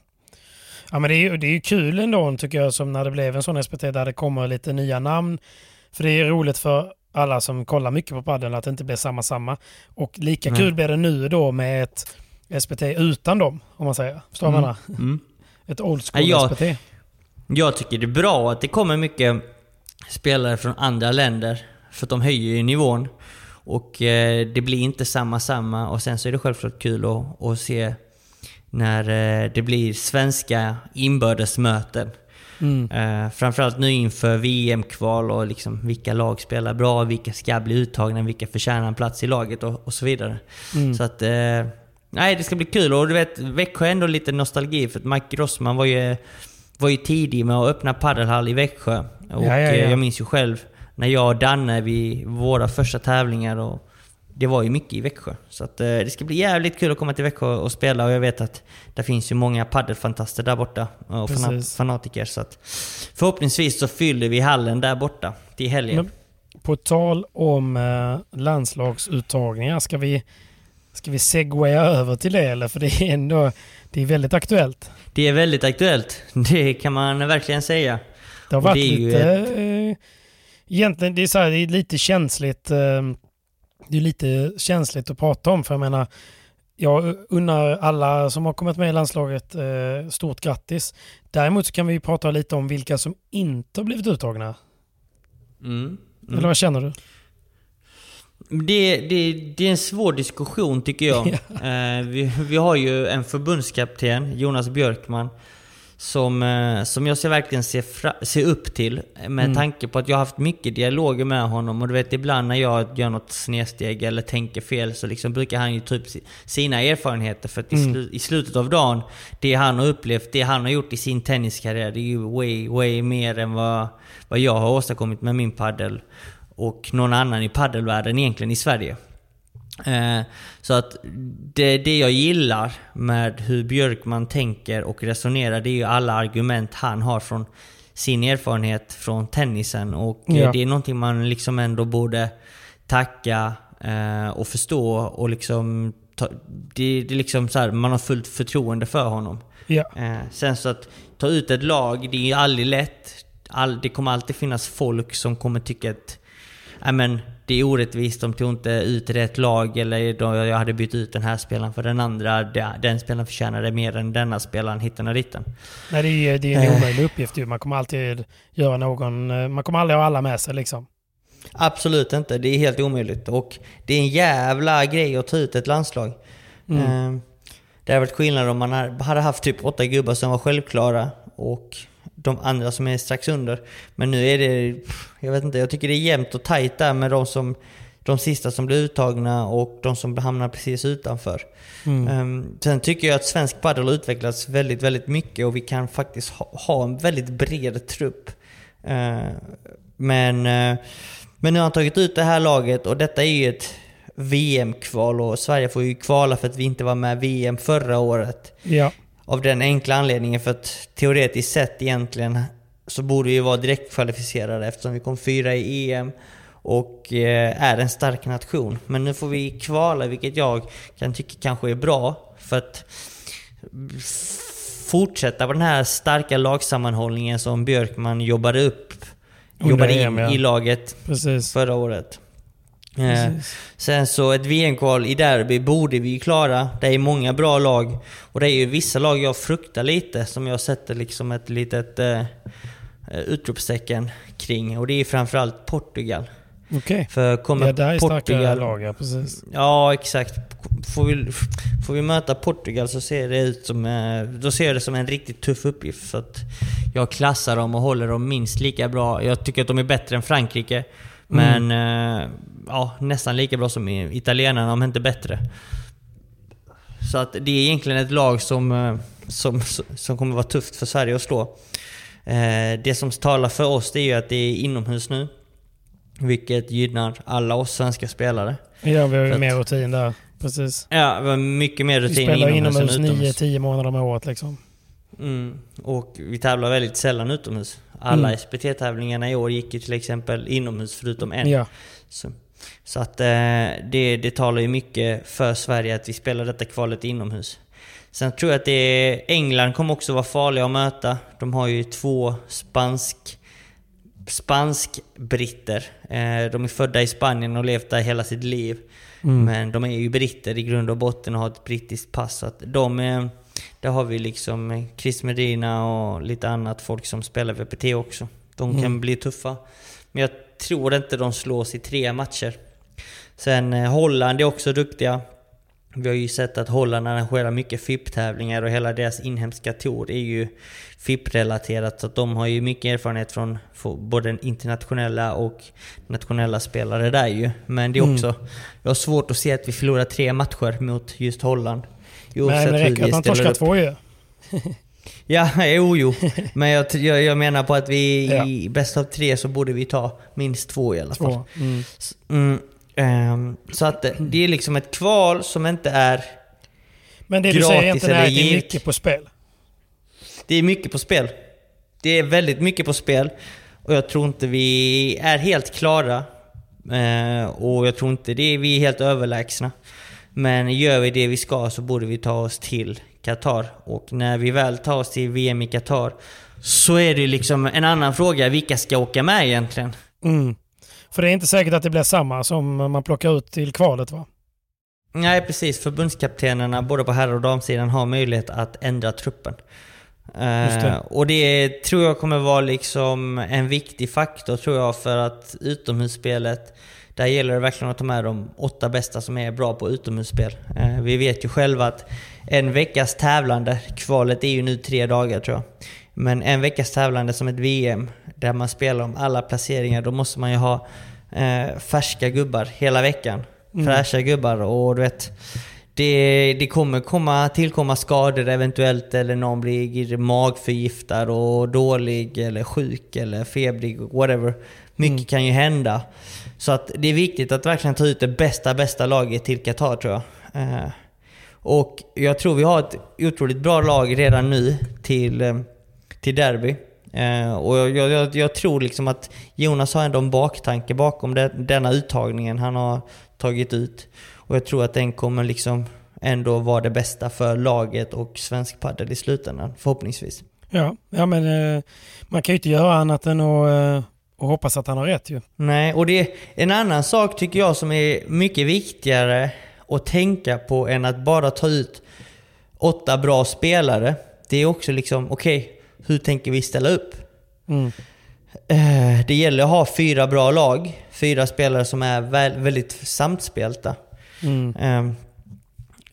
Ja, men det är, ju, det är ju kul ändå tycker jag som när det blev en sån SPT där det kommer lite nya namn. För det är roligt för alla som kollar mycket på padel att det inte blir samma samma. Och lika Nej. kul blir det nu då med ett SPT utan dem, om man säger. Förstår du vad jag Mm. menar? Mm. Ett old school Ja, jag- SPT. Jag tycker det är bra att det kommer mycket spelare från andra länder. För att de höjer ju nivån. Och eh, det blir inte samma samma. Och sen så är det självklart kul att, att se när eh, det blir svenska inbördesmöten. Mm. Eh, framförallt nu inför VM-kval och liksom vilka lag spelar bra, vilka ska bli uttagna, vilka förtjänar en plats i laget och, och så vidare. Mm. Så att... Nej, det ska bli kul. Och du vet, Växjö är ändå lite nostalgi för att Mike Grossman var ju, var ju tidig med att öppna padelhall i Växjö. Och Ja, ja, ja. eh, jag minns ju själv när jag och Danne, vi, våra första tävlingar och det var ju mycket i Växjö. Så att, eh, det ska bli jävligt kul att komma till Växjö och spela och jag vet att det finns ju många paddelfantaster där borta och Precis. fanatiker. Så att förhoppningsvis så fyller vi hallen där borta till helgen. Men på tal om eh, landslagsuttagningar, ska vi, ska vi segwaya över till det eller? För det är ändå det är väldigt aktuellt. Det är väldigt aktuellt. Det kan man verkligen säga. Det har Och varit det lite... ett- Eh, egentligen, det är, så här, det är lite känsligt. Eh, det är lite känsligt att prata om för jag menar, jag unnar alla som har kommit med i landslaget eh, stort grattis. Däremot så kan vi prata lite om vilka som inte har blivit uttagna. Mm. Eller vad känner du? Det, det, det är en svår diskussion tycker jag. <laughs> eh, vi, vi har ju en förbundskapten, Jonas Björkman, som, eh, som jag ser verkligen ser, fra, ser upp till. Med Mm. tanke på att jag har haft mycket dialoger med honom. Och du vet ibland när jag gör något snedsteg eller tänker fel så liksom brukar han ju ta upp si- sina erfarenheter. För att i, Mm. slu, i slutet av dagen, det han har upplevt, det han har gjort i sin tenniskarriär, det är ju way, way mer än vad, vad jag har åstadkommit med min paddel och någon annan i paddelvärlden egentligen i Sverige. Eh, så att det, det jag gillar med hur Björkman tänker och resonerar, det är ju alla argument han har från sin erfarenhet från tennisen. Och eh, Ja. det är någonting man liksom ändå borde tacka eh, och förstå och liksom ta, det, det är liksom så här, man har fullt förtroende för honom. Ja. Sen så att ta ut ett lag, det är ju aldrig lätt. All, det kommer alltid finnas folk som kommer tycka att "Nej, men, det är orättvist, de tog inte ut rätt lag eller då jag hade bytt ut den här spelaren för den andra. Den, spelaren förtjänade mer än denna spelaren, hitten och ditten. Nej, det är, det är en Eh. omöjlig uppgift ju. Man kommer alltid göra någon... eh, Man kommer aldrig ha alla med sig liksom. Absolut inte, det är helt omöjligt. Och det är en jävla grej att ta ut ett landslag. Mm. Eh, det hade varit skillnad om man hade haft typ åtta gubbar som var självklara och de andra som är strax under. Men nu är det, jag vet inte, jag tycker det är jämnt och tajt där med de, som, de sista som blir uttagna och de som hamnar precis utanför. Mm. Ehm, sen tycker jag att svensk padel har utvecklats väldigt, väldigt mycket och vi kan faktiskt ha, ha en väldigt bred trupp. Eh, men eh, Men nu har han tagit ut det här laget och detta är ju ett VM-kval och Sverige får ju kvala för att vi inte var med VM förra året. Ja. Av den enkla anledningen för att teoretiskt sett egentligen så borde vi vara direktkvalificerade eftersom vi kom fyra i EM och eh, är en stark nation. Men nu får vi kvala, vilket jag kan tycka kanske är bra. För att fortsätta på den här starka lagsammanhållningen som Björkman jobbade upp, jobbade in ja. i laget Precis. förra året. Eh, sen så ett VM-kval i derby borde vi ju klara. Det är många bra lag. Och det är ju vissa lag jag fruktar lite, som jag sätter liksom ett litet eh, utropstecken kring. Och det är framförallt Portugal. För kommer Ja, där är starka Portugal... lag, ja, precis. Ja, exakt. Får vi, får vi möta Portugal så ser det ut som, eh, då ser jag det som en riktigt tuff uppgift. För att jag klassar dem och håller dem minst lika bra. Jag tycker att de är bättre än Frankrike. Men eh, ja, nästan lika bra som italienarna, om inte bättre. Så att det är egentligen ett lag som, eh, som, som kommer vara tufft för Sverige att slå. Eh, Det som talar för oss det är ju att det är inomhus nu. Vilket gynnar alla oss svenska spelare. Ja, vi har ju mer rutin där. Precis. Ja, vi har mycket mer Vi rutin spelar inomhus, inomhus än utomhus. 9-10 månader om året liksom. Mm. Och vi tävlar väldigt sällan utomhus. Alla Mm. SPT-tävlingarna i år gick ju till exempel inomhus förutom en. Ja. Så, så att eh, det, det talar ju mycket för Sverige att vi spelar detta kvalet inomhus. Sen tror jag att det är, England kommer också vara farliga att möta. De har ju två spansk spansk-britter. Eh, de är födda i Spanien och levt där hela sitt liv. Mm. Men de är ju britter i grund och botten och har ett brittiskt pass. Så att de är, där har vi liksom Chris Medina och lite annat folk som spelar VPT också. De kan Mm. bli tuffa. Men jag tror inte de slås i tre matcher. Sen eh, Holland är också duktiga. Vi har ju sett att Holland arrangerar mycket FIP-tävlingar och hela deras inhemska tour är ju FIP-relaterat. Så de har ju mycket erfarenhet från både internationella och nationella spelare där ju. Men det är Mm. också... Jag har svårt att se att vi förlorar tre matcher mot just Holland. Men det räcker att man torskar två ju. <laughs> Ja, jo, jo. Men jag, jag, jag menar på att vi i bäst av tre så borde vi ta minst två i alla fall. Mm. S- Mm, ehm, så att det- det är liksom ett kval som inte är Men det du säger är eller att det är mycket på spel. Det är mycket på spel. Det är väldigt mycket på spel. Och jag tror inte vi är helt klara. Eh, och jag tror inte det vi är helt överlägsna. Men gör vi det vi ska så borde vi ta oss till Qatar. Och när vi väl tar oss till VM i Qatar så är det liksom en annan fråga. Vilka ska åka med egentligen? Mm. För det är inte säkert att det blir samma som man plockar ut till kvalet va? Nej precis, förbundskaptenerna både på herr och damsidan har möjlighet att ändra truppen. Eh, det. och det tror jag kommer vara liksom en viktig faktor tror jag för att utomhusspelet, där gäller det verkligen att ta med de åtta bästa som är bra på utomhusspel. Eh, vi vet ju själva att en veckas tävlande, kvalet är ju nu tre dagar tror jag. Men en veckas tävlande som ett VM, där man spelar om alla placeringar, då måste man ju ha eh, färska gubbar hela veckan. Mm. Fräscha gubbar och du vet, det, det kommer komma, tillkomma skador eventuellt eller någon blir magförgiftad och dålig eller sjuk eller febrig, whatever. Mycket Mm. kan ju hända. Så att det är viktigt att verkligen ta ut det bästa, bästa laget till Qatar tror jag. Eh, och jag tror vi har ett otroligt bra lag redan nu till, eh, till derby. Eh, och jag, jag, jag, jag tror liksom att Jonas har ändå en baktanke bakom det, denna uttagningen han har tagit ut. Och jag tror att den kommer liksom ändå vara det bästa för laget och svensk padel i slutändan, förhoppningsvis. Ja, ja men eh, man kan ju inte göra annat än att, eh, att hoppas att han har rätt ju. Nej, och det är en annan sak tycker jag som är mycket viktigare att tänka på än att bara ta ut åtta bra spelare. Det är också liksom, okej, hur tänker vi ställa upp? Mm. Eh, Det gäller att ha fyra bra lag. Fyra spelare som är väl, väldigt samspelta. Mm. Ehm,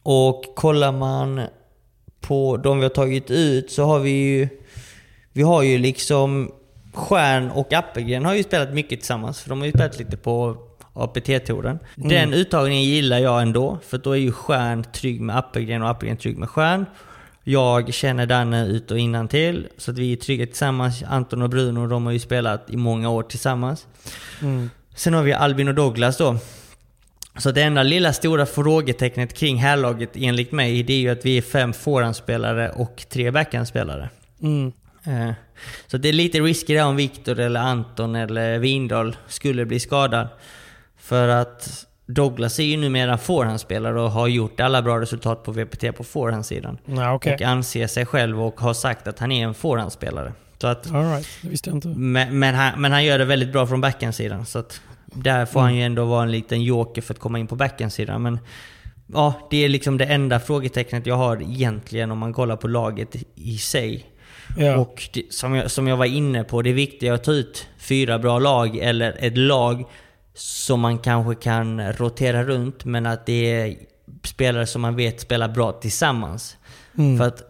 Och kollar man på de vi har tagit ut så har vi ju... Vi har ju liksom... Stjärn och Appelgren har ju spelat mycket tillsammans. För de har ju spelat lite på APT-touren. Mm. Den uttagningen gillar jag ändå. För då är ju Stjärn trygg med Appelgren och Appelgren trygg med Stjärn. Jag känner Danne ut och innan till så att vi är trygga tillsammans. Anton och Bruno, de har ju spelat i många år tillsammans. Mm. Sen har vi Albin och Douglas då. Så det enda lilla stora frågetecknet kring härlaget enligt mig, det är ju att vi är fem forehandspelare och tre backhandspelare. Mm. Eh, Så det är lite risky där om Viktor eller Anton eller Windahl skulle bli skadad. För att Douglas är ju numera forehandspelare och har gjort alla bra resultat på VPT på forehandsidan. Ja, okej. Och anser sig själv och har sagt att han är en forehandspelare. Så att, All right, det visste jag inte. men, men, han, men han gör det väldigt bra från backhandsidan. Så att där får han ju ändå vara en liten joker för att komma in på backhandsidan. Men ja, det är liksom det enda frågetecknet jag har egentligen om man kollar på laget i sig. Ja. Och det, som, jag, som jag var inne på, det är viktigt att ta ut fyra bra lag eller ett lag som man kanske kan rotera runt men att det är spelare som man vet spelar bra tillsammans. Mm. För att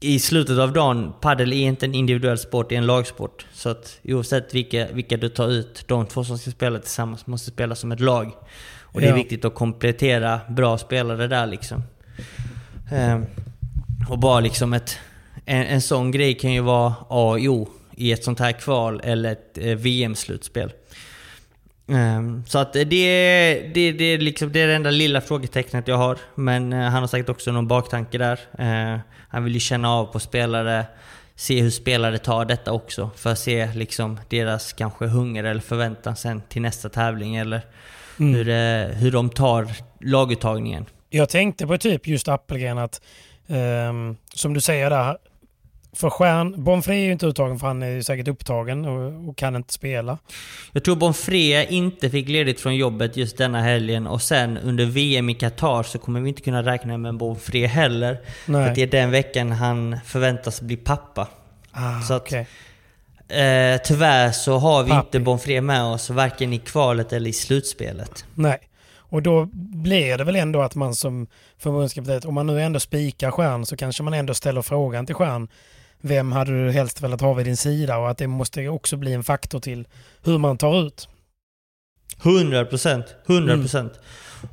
i slutet av dagen, padel är inte en individuell sport, det är en lagsport. Så att oavsett vilka, vilka du tar ut, de två som ska spela tillsammans måste spela som ett lag. Och det är Ja. viktigt att komplettera bra spelare där liksom. Ehm, och bara liksom ett... En, en sån grej kan ju vara A och O i ett sånt här kval eller ett eh, VM-slutspel. Ehm, så att det, det, det, är liksom, det är det enda lilla frågetecknet jag har. Men eh, han har säkert också någon baktanke där. Eh, han vill ju känna av på spelare, se hur spelare tar detta också. För att se liksom deras kanske hunger eller förväntan sen till nästa tävling. Eller Mm. hur, eh, hur de tar laguttagningen. Jag tänkte på typ just Appelgren att, ehm, som du säger där, för Stjärn, Bonfré är ju inte uttagen för han är ju säkert upptagen och, och kan inte spela. Jag tror Bonfré inte fick ledigt från jobbet just denna helgen och sen under VM i Qatar så kommer vi inte kunna räkna med Bonfré heller. Nej. För det är den veckan han förväntas bli pappa. Ah, så att, okej. eh, tyvärr så har vi Pappi. inte Bonfré med oss varken i kvalet eller i slutspelet. Nej. Och då blir det väl ändå att man som förbundskapten, om man nu ändå spikar Stjärn så kanske man ändå ställer frågan till Stjärn. Vem hade du helst velat ha vid din sida? Och att det måste också bli en faktor till hur man tar ut. 100 procent. 100 Mm. procent.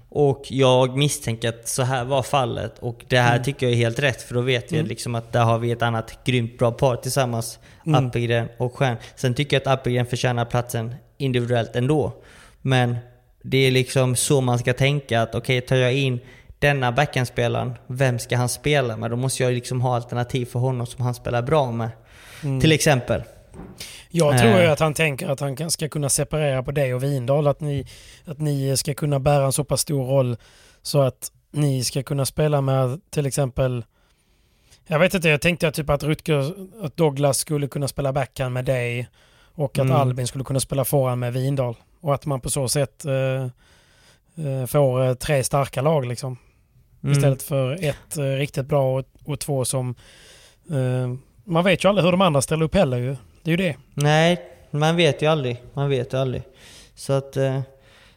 Och jag misstänker att så här var fallet. Och det här Mm. tycker jag är helt rätt. För då vet vi Mm. liksom att där har vi ett annat grymt bra par tillsammans. Mm. Appelgren och Stjärn. Sen tycker jag att Appelgren förtjänar platsen individuellt ändå. Men det är liksom så man ska tänka att okej, tar jag in denna backhandspelaren, vem ska han spela med? Då måste jag liksom ha alternativ för honom som han spelar bra med. Mm. Till exempel. Jag tror ju Eh. att han tänker att han ska kunna separera på dig och Vindal. Att ni, att ni ska kunna bära en så pass stor roll så att ni ska kunna spela med till exempel jag vet inte, jag tänkte typ att Rutger, att Douglas skulle kunna spela backhand med dig och att Mm. Albin skulle kunna spela forehand med Vindal. Och att man på så sätt eh, eh, får eh, tre starka lag liksom. Mm. Istället för ett eh, riktigt bra och, och två som... Eh, man vet ju aldrig hur de andra ställer upp heller ju. Det är ju det. Nej, man vet ju aldrig. Man vet ju aldrig. Så att eh,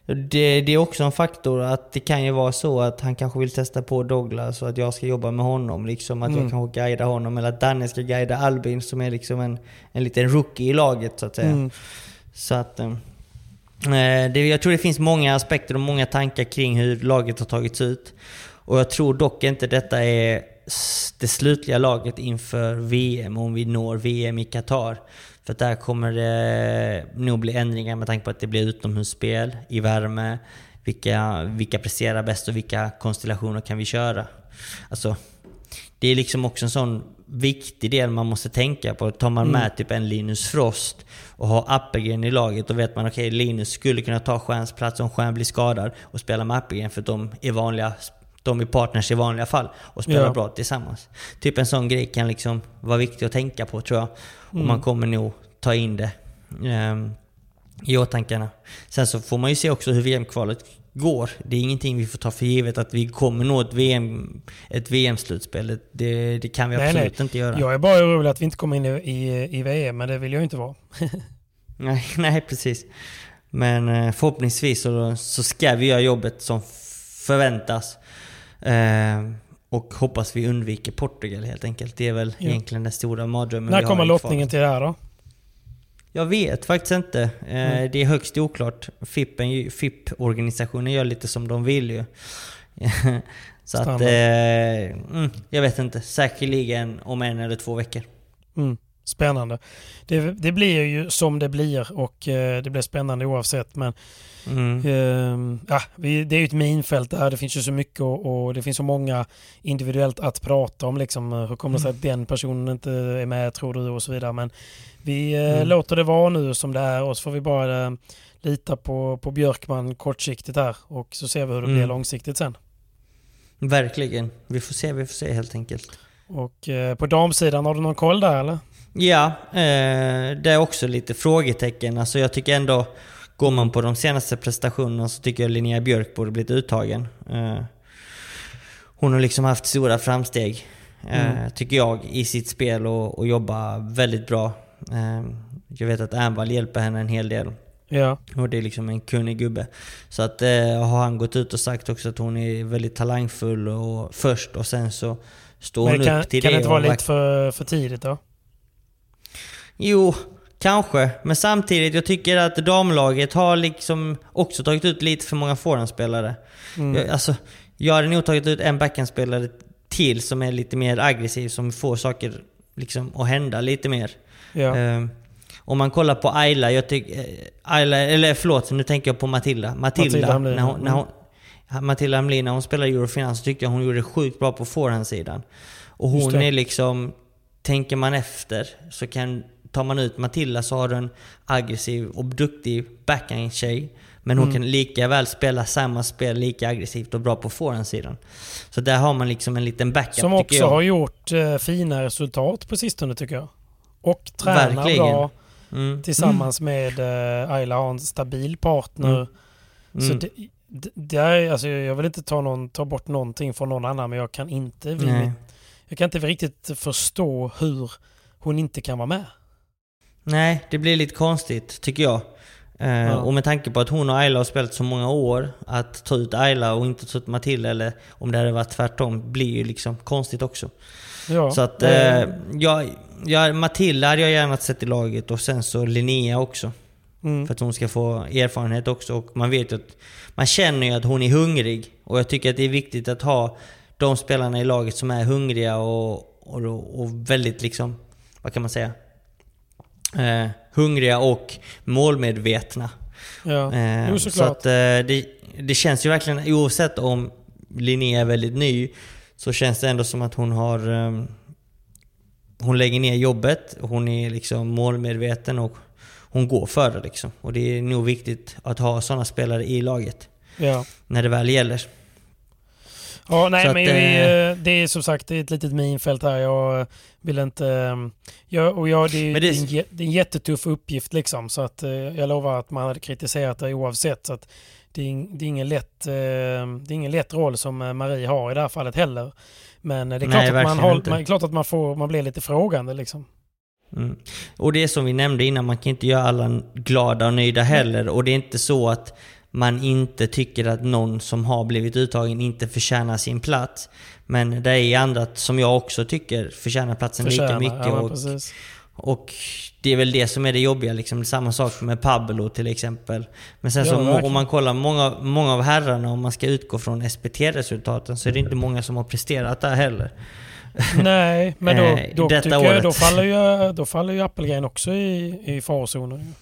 det, det är också en faktor att det kan ju vara så att han kanske vill testa på Douglas och att jag ska jobba med honom. Liksom att Mm. jag kanske guida honom eller att Danne ska guida Albin som är liksom en, en liten rookie i laget så att säga. Mm. Så att... eh, Eh, det, jag tror det finns många aspekter och många tankar kring hur laget har tagits ut. Och jag tror dock inte detta är det slutliga laget inför VM, om vi når VM i Qatar. För där kommer det nog bli ändringar med tanke på att det blir utomhusspel i värme. Vilka, vilka presterar bäst och vilka konstellationer kan vi köra? Alltså, det är liksom också en sån viktig del man måste tänka på. Tar man Mm. med typ en Linus Frost och har Appelgren i laget, då vet man okej Linus skulle kunna ta Stjärns plats om Stjärn blir skadad och spela med Appelgren för att de är vanliga de är partners i vanliga fall och spelar Ja. bra tillsammans. Typ en sån grej kan liksom vara viktig att tänka på tror jag. Och Mm. man kommer nog ta in det ehm, i åtankarna. Sen så får man ju se också hur VM-kvalet går. Det är ingenting vi får ta för givet att vi kommer nå ett, VM, ett VM-slutspel. Det, det kan vi Nej, absolut nej. inte göra. Jag är bara orolig att vi inte kommer in i, i, i VM, men det vill jag ju inte vara. <laughs> Nej, nej, precis. Men eh, förhoppningsvis så, så ska vi göra jobbet som förväntas. Eh, och hoppas vi undviker Portugal helt enkelt. Det är väl Ja. egentligen den stora mardrömmen När vi kommer lottningen till det här då? Jag vet faktiskt inte. Eh, Mm. Det är högst oklart. FIP-organisationen gör lite som de vill ju. <laughs> Så att... Standard. Eh, mm, jag vet inte. Säkerligen om en eller två veckor. Mm. Spännande. Det, det blir ju som det blir och eh, det blir spännande oavsett. Men Mm. eh, ja, vi, det är ju ett minfält där. Det finns ju så mycket och, och det finns så många individuellt att prata om. Liksom, eh, hur kommer det sig att den personen inte är med tror du och så vidare. Men vi eh, Mm. låter det vara nu som det är och så får vi bara eh, lita på, på Björkman kortsiktigt här och så ser vi hur det Mm. blir långsiktigt sen. Verkligen. Vi får se, vi får se helt enkelt. Och på damsidan, har du någon koll där eller? Ja, eh, det är också lite frågetecken. Alltså jag tycker ändå, går man på de senaste prestationerna så tycker jag Linnea Björk borde blivit uttagen. Eh, hon har liksom haft stora framsteg, eh, Mm. tycker jag, i sitt spel och, och jobbar väldigt bra. Eh, jag vet att Ernvall hjälper henne en hel del. Ja. Och det är liksom en kunnig gubbe. Så att eh, har han gått ut och sagt också att hon är väldigt talangfull och först och sen så står hon kan, upp till kan det. det inte vara lite för, för tidigt då? Jo, kanske. Men samtidigt, jag tycker att damlaget har liksom också tagit ut lite för många forehandspelare. Mm. Jag, alltså, jag hade nog tagit ut en backhandspelare till som är lite mer aggressiv, som får saker liksom att hända lite mer. Ja. Ehm, om man kollar på Ayla, jag tycker... eh, Ayla, eller förlåt, nu tänker jag på Matilda. Matilda, Matilda Hamlin, när hon, när mm. hon, Matilda Hamlin, när hon spelade Eurofinal så tyckte jag hon gjorde det sjukt bra på forehandsidan. Och hon är liksom... Tänker man efter så kan... Tar man ut Matilda så har du en aggressiv och duktig backhand-tjej. Men hon Mm. kan lika väl spela samma spel lika aggressivt och bra på forehandsidan. Så där har man liksom en liten backup Som också jag. har gjort eh, fina resultat på sistone tycker jag. Och tränar Verkligen. bra Mm. tillsammans med eh, Ayla har en stabil partner. Mm. Så Mm. det, det, det är, alltså, jag vill inte ta, någon, ta bort någonting från någon annan men jag kan inte, Nej. jag kan inte riktigt förstå hur hon inte kan vara med. Nej, det blir lite konstigt tycker jag. Eh, Ja. Och med tanke på att hon och Ayla har spelat så många år, att ta ut Ayla och inte ta ut Matilda, eller om det hade varit tvärtom, blir ju liksom konstigt också. Ja, Så att, eh, jag, jag, Matilda hade jag gärna sett i laget och sen så Linnea också. Mm. För att hon ska få erfarenhet också. Och man vet ju att, man känner ju att hon är hungrig. Och jag tycker att det är viktigt att ha de spelarna i laget som är hungriga och, och, och väldigt liksom, vad kan man säga? Eh, hungriga och målmedvetna. Ja, Eh, jo så att eh, det, det känns ju verkligen, oavsett om Linnea är väldigt ny, så känns det ändå som att hon har... ehm, hon lägger ner jobbet, hon är liksom målmedveten och hon går för det liksom. Och det är nog viktigt att ha sådana spelare i laget. Ja. När det väl gäller. Ja, nej Så men att, vi, eh, eh, det är som sagt ett litet minfält här. Jag vill inte... eh, Jag, och jag, det, är, det en, det är en jättetuff uppgift liksom. Så att eh, jag lovar att man hade kritiserat det oavsett. Så att det, är, det, är ingen lätt, eh, det är ingen lätt roll som eh, Marie har i det här fallet heller. Men eh, det är klart, Nej, att, man, inte. man, klart att man, får, man blir lite frågande liksom. Mm. Och det är som vi nämnde innan, man kan inte göra alla glada och nöjda heller. Och det är inte så att man inte tycker att någon som har blivit uttagen inte förtjänar sin plats. Men det är andra som jag också tycker förtjänar platsen Förtjänar, lika mycket. ja, och, precis. och det är väl det som är det jobbiga. Liksom. Samma sak med Pablo till exempel. Men sen Ja, så verkligen. om man kollar många, många av herrarna, om man ska utgå från SPT-resultaten, så är det inte många som har presterat där heller. Nej, men då, Eh, då, detta jag, då, faller ju, då faller ju Appelgren också i, i farozonen.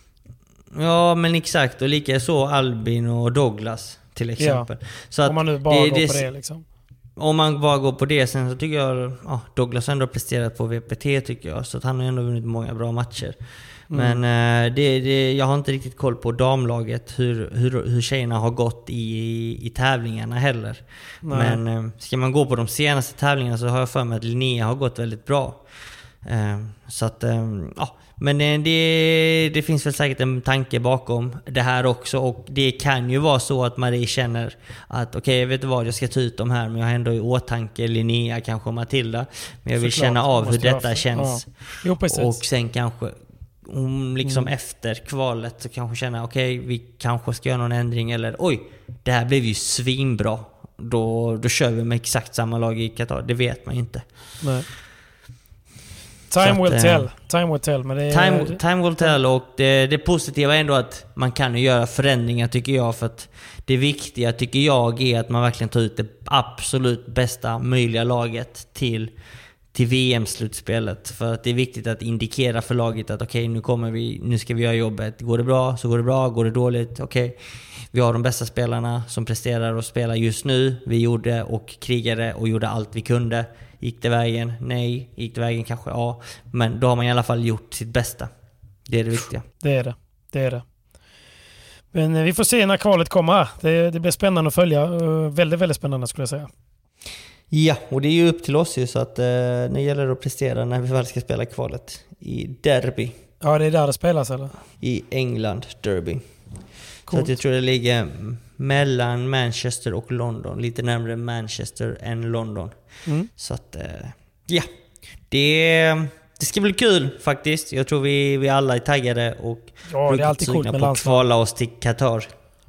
Ja, men exakt. Och lika så Albin och Douglas till exempel. Så Om man nu bara går på det liksom. Om man bara går på det. Sen så tycker jag ja, Douglas har ändå presterat på VPT tycker jag. Så att han har ändå vunnit många bra matcher. Mm. Men eh, det, det, jag har inte riktigt koll på damlaget, hur, hur, hur tjejerna har gått i, i tävlingarna heller. Nej. Men eh, ska man gå på de senaste tävlingarna så har jag för mig att Linnea har gått väldigt bra. Eh, Så att, eh, ja. Men eh, det, det finns väl säkert en tanke bakom det här också. Och det kan ju vara så att Marie känner att okej, jag vet vad, jag ska ta ut de här men jag har ändå i åtanke Linnea kanske och Matilda. Men jag vill Såklart, känna av hur detta känns. ja. Jo. Och sen kanske hon liksom Mm. efter kvalet så kanske känner okej, vi kanske ska göra någon ändring eller oj, det här blev ju svinbra. Då, då kör vi med exakt samma lag i Qatar. Det vet man ju inte. Nej. Time att, will eh, tell. Time will tell. Men det är, Time, time will tell och det, det positiva är ändå att man kan göra förändringar tycker jag. För att det viktiga tycker jag är att man verkligen tar ut det absolut bästa möjliga laget till, till VM-slutspelet. För att det är viktigt att indikera för laget att okej, nu kommer vi, nu ska vi göra jobbet. Går det bra så går det bra, går det dåligt, okej. Vi har de bästa spelarna som presterar och spelar just nu. Vi gjorde och krigade och gjorde allt vi kunde. Gick det vägen? Nej. Gick det vägen? Kanske ja. Men då har man i alla fall gjort sitt bästa. Det är det viktiga. Det är det. Det är det. Men eh, vi får se när kvalet kommer. Det, det blir spännande att följa. Eh, Väldigt, väldigt spännande skulle jag säga. Ja, och det är ju upp till oss ju så att eh, nu gäller det att prestera när vi väl ska spela kvalet. I Derby. Ja, det är där det spelas eller? I England, Derby. Så Coolt. att jag tror det ligger mellan Manchester och London. Lite närmare Manchester än London. Mm. Så att, eh, ja. Det, det ska bli kul faktiskt. Jag tror vi, vi alla är taggade och Ja, det är alltid coolt med på att kvala oss till Qatar.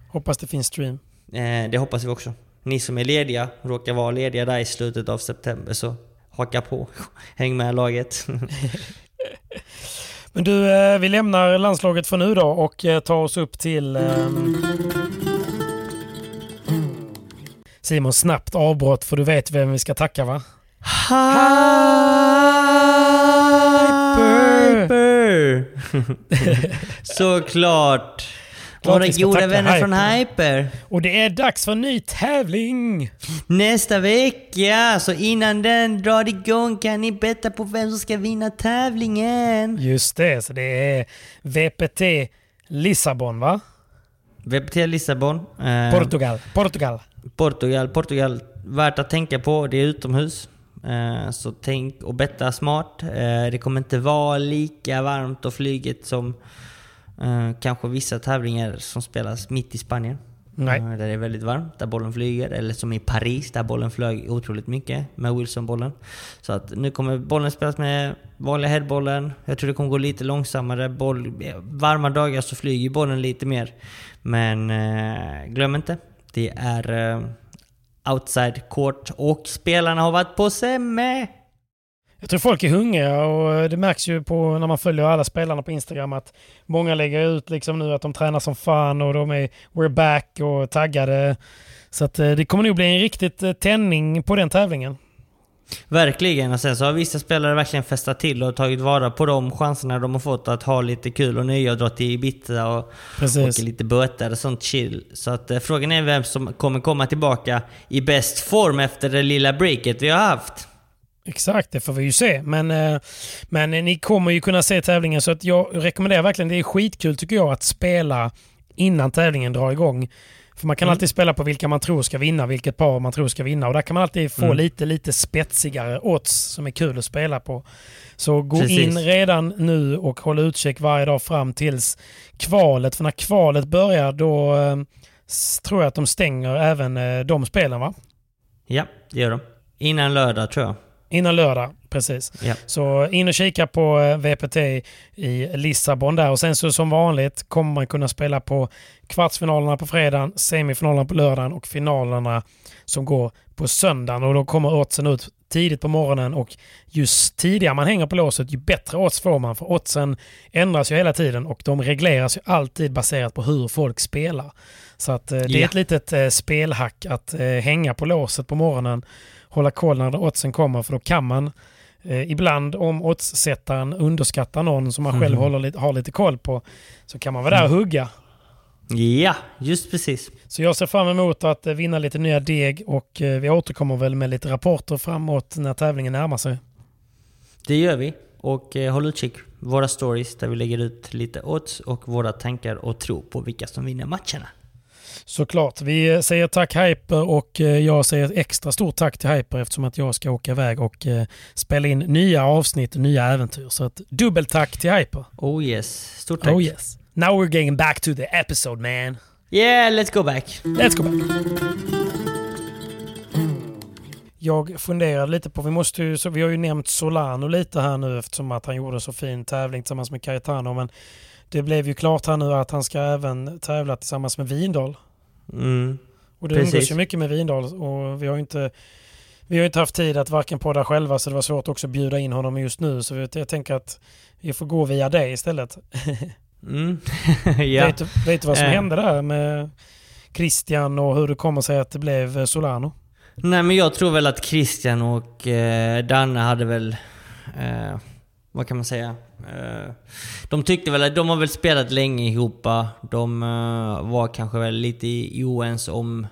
Hoppas det finns stream. Eh, det hoppas vi också. Ni som är lediga, råkar vara lediga där i slutet av september, så haka på. <laughs> Häng med laget. <laughs> Men du, eh, vi lämnar landslaget för nu då och eh, tar oss upp till... ehm, Simon, snabbt avbrott för du vet vem vi ska tacka va? Hyper! <laughs> <laughs> Såklart! Klart Våra goda vänner från Hyper. Och det är dags för ny tävling! Nästa vecka, så innan den drar igång kan ni betta på vem som ska vinna tävlingen. Just det, så det är VPT Lissabon va? VPT Lissabon. eh, Portugal. Portugal. Portugal, Portugal. Värt att tänka på, det är utomhus. Eh, Så tänk och betta smart. Eh, Det kommer inte vara lika varmt och flyget som kanske vissa tävlingar som spelas mitt i Spanien. Nej. Eh, Där det är väldigt varmt, där bollen flyger. Eller som i Paris, där bollen flög otroligt mycket med Wilson-bollen. Så att nu kommer bollen spelas med vanliga headbollen. Jag tror det kommer gå lite långsammare. Boll, varma dagar så flyger bollen lite mer. Men eh, glöm inte, det är eh, outside court och spelarna har varit på semme. Jag tror folk är hungriga och det märks ju på när man följer alla spelarna på Instagram att många lägger ut liksom nu att de tränar som fan och de är we're back och taggade. Så att eh, det kommer nog bli en riktigt eh, tändning på den tävlingen. Verkligen, och sen så har vissa spelare verkligen festat till och tagit vara på de chanserna de har fått att ha lite kul och nöje och dra till Ibiza och åka lite båtar och sånt chill. Så att eh, frågan är vem som kommer komma tillbaka i bäst form efter det lilla breaket vi har haft. Exakt, det får vi ju se. Men, eh, men ni kommer ju kunna se tävlingen så att jag rekommenderar verkligen, det är skitkul tycker jag att spela innan tävlingen drar igång. För man kan Mm. alltid spela på vilka man tror ska vinna, vilket par man tror ska vinna. Och där kan man alltid få Mm. lite, lite spetsigare odds som är kul att spela på. Så gå Precis. in redan nu och håll utkik varje dag fram tills kvalet. För när kvalet börjar då eh, tror jag att de stänger även eh, de spelen va? Ja, det gör de. Innan lördag tror jag. Innan lördag, precis. Ja. Så in och kika på eh, VPT i Lissabon där och sen så som vanligt kommer man kunna spela på kvartsfinalerna på fredagen, semifinalerna på lördagen och finalerna som går på söndagen och då kommer oddsen ut tidigt på morgonen och ju tidigare man hänger på låset ju bättre odds får man för oddsen ändras ju hela tiden och de regleras ju alltid baserat på hur folk spelar. Så att eh, det är Ja. ett litet eh, spelhack att hänga på låset på morgonen hålla koll när oddsen kommer för då kan man eh, ibland om oddssättaren underskattar någon som man själv Mhm. håller, lite- har lite koll på så kan man vara där och hugga. Ja, just precis. Så jag ser fram emot att eh, vinna lite nya deg och eh, vi återkommer väl med lite rapporter framåt när tävlingen närmar sig. Det gör vi. Och eh, håll utkik. Våra stories där vi lägger ut lite odds och våra tankar och tro på vilka som vinner matcherna. Såklart. Vi säger tack Hyper och eh, jag säger ett extra stort tack till Hyper eftersom att jag ska åka iväg och eh, spela in nya avsnitt och nya äventyr. Så ett dubbeltack till Hyper. Oh yes. Stort tack. Oh yes. Now we're getting back to the episode man. Yeah, let's go back. Let's go back. Jag funderade lite på, vi måste ju, vi har ju nämnt Solano lite här nu eftersom att han gjorde en så fin tävling tillsammans med Cayetano. Men det blev ju klart här nu att han ska även tävla tillsammans med Vindal. Mm. Och det Precis. umgås ju mycket med Vindal och vi har ju inte vi har inte haft tid att varken podda själva så det var svårt också att bjuda in honom just nu. Så jag jag tänker att vi får gå via dig istället. <laughs> Mm. <laughs> ja. vet, du, vet du vad som Eh. hände där med Christian och hur det kommer sig att det blev eh, Solano? Nej men jag tror väl att Christian och eh, Danne hade väl... Eh, vad kan man säga? Eh, de tyckte väl de har väl spelat länge ihop. De eh, var kanske väl lite i- oense om...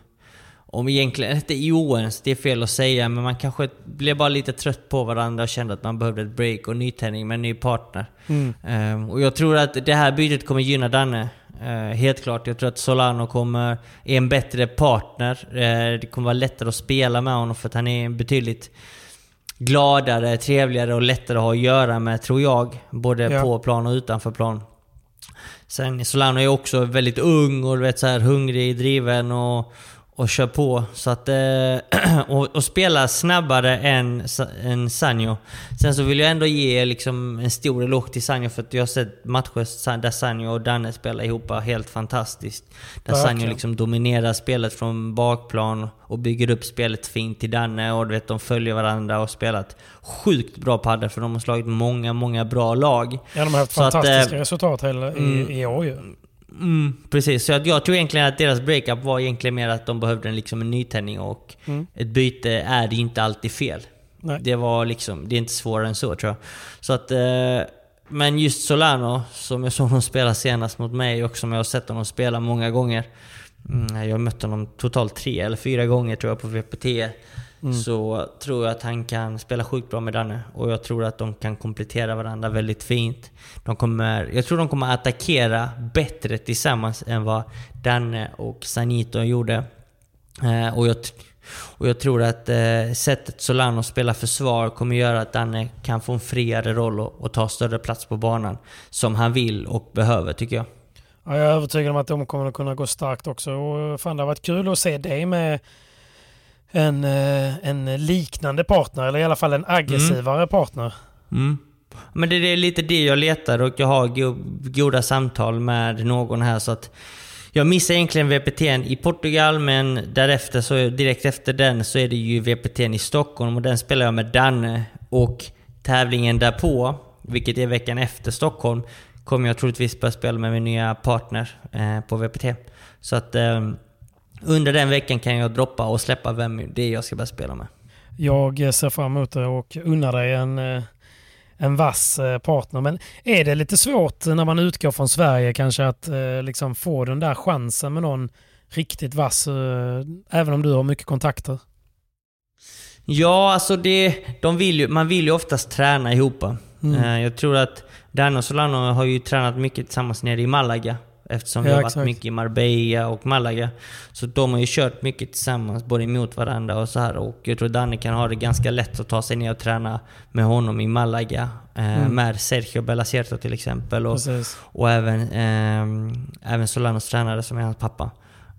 Om egentligen, inte oense, det är fel att säga, men man kanske blev bara lite trött på varandra och kände att man behövde ett break och nytändning med en ny partner. Mm. Ehm, och jag tror att det här bytet kommer gynna Danne. Eh, helt klart. Jag tror att Solano kommer, är en bättre partner. Eh, det kommer vara lättare att spela med honom för att han är betydligt gladare, trevligare och lättare att ha att göra med, tror jag. Både Ja. på plan och utanför plan. Sen Solano är också väldigt ung och du vet, så här, hungrig, driven och, och kör på. Så att, eh, <clears throat> och, och spelar snabbare än, än Sanjo. Sen så vill jag ändå ge liksom en stor eloge till Sanjo för att jag har sett matcher där Sanjo och Danne spelar ihop helt fantastiskt. Där Verkligen. Sanjo liksom dominerar spelet från bakplan och bygger upp spelet fint till Danne och du vet, de följer varandra och spelat sjukt bra padel för de har slagit många, många bra lag. Ja, de har haft Så att, fantastiska eh, resultat hela, i, mm. i år ju. Mm, precis, så att jag tror egentligen att deras breakup var egentligen mer att de behövde en, liksom en nytändning och Mm. ett byte är inte alltid fel. Nej. Det var liksom, det är inte svårare än så tror jag. Så att, eh, men just Solano, som jag såg honom spela senast mot mig och som jag har sett honom spela många gånger. Mm, jag har mött honom totalt tre eller fyra gånger tror jag på VPT. Mm. Så tror jag att han kan spela sjukt bra med Danne. Och jag tror att de kan komplettera varandra väldigt fint. De kommer, jag tror de kommer attackera bättre tillsammans än vad Danne och Sanito gjorde. Eh, och, jag, och jag tror att eh, sättet Solano spelar försvar kommer göra att Danne kan få en friare roll och, och ta större plats på banan. Som han vill och behöver tycker jag. Ja, jag är övertygad om att de kommer att kunna gå starkt också. Och fan, det har varit kul att se dig med en, eh, en liknande partner, eller i alla fall en aggressivare partner. Mm. Men det är lite det jag letar och jag har go goda samtal med någon här så att jag missar egentligen VPTn i Portugal men därefter så direkt efter den så är det ju VPTn i Stockholm och den spelar jag med Danne och tävlingen därpå, vilket är veckan efter Stockholm, kommer jag troligtvis börja spela med min nya partner eh, på VPT. Så att eh, under den veckan kan jag droppa och släppa vem det är jag ska börja spela med. Jag eh, ser fram emot det och unnar dig en, eh, en vass eh, partner. Men är det lite svårt när man utgår från Sverige kanske att eh, liksom få den där chansen med någon riktigt vass, eh, även om du har mycket kontakter? Ja, alltså det, de vill ju, man vill ju oftast träna ihop. Mm. Eh, Jag tror att Dan och Solano har ju tränat mycket tillsammans nere i Malaga. Eftersom vi Ja, har varit exakt. mycket i Marbella och Malaga. Så de har ju kört mycket tillsammans, både emot varandra och så här. Och jag tror Danne kan ha det ganska lätt att ta sig ner och träna med honom i Malaga. Eh, Mm. Med Sergio Belacierto till exempel. Och, Precis. och även, eh, även Solanos tränare som är hans pappa.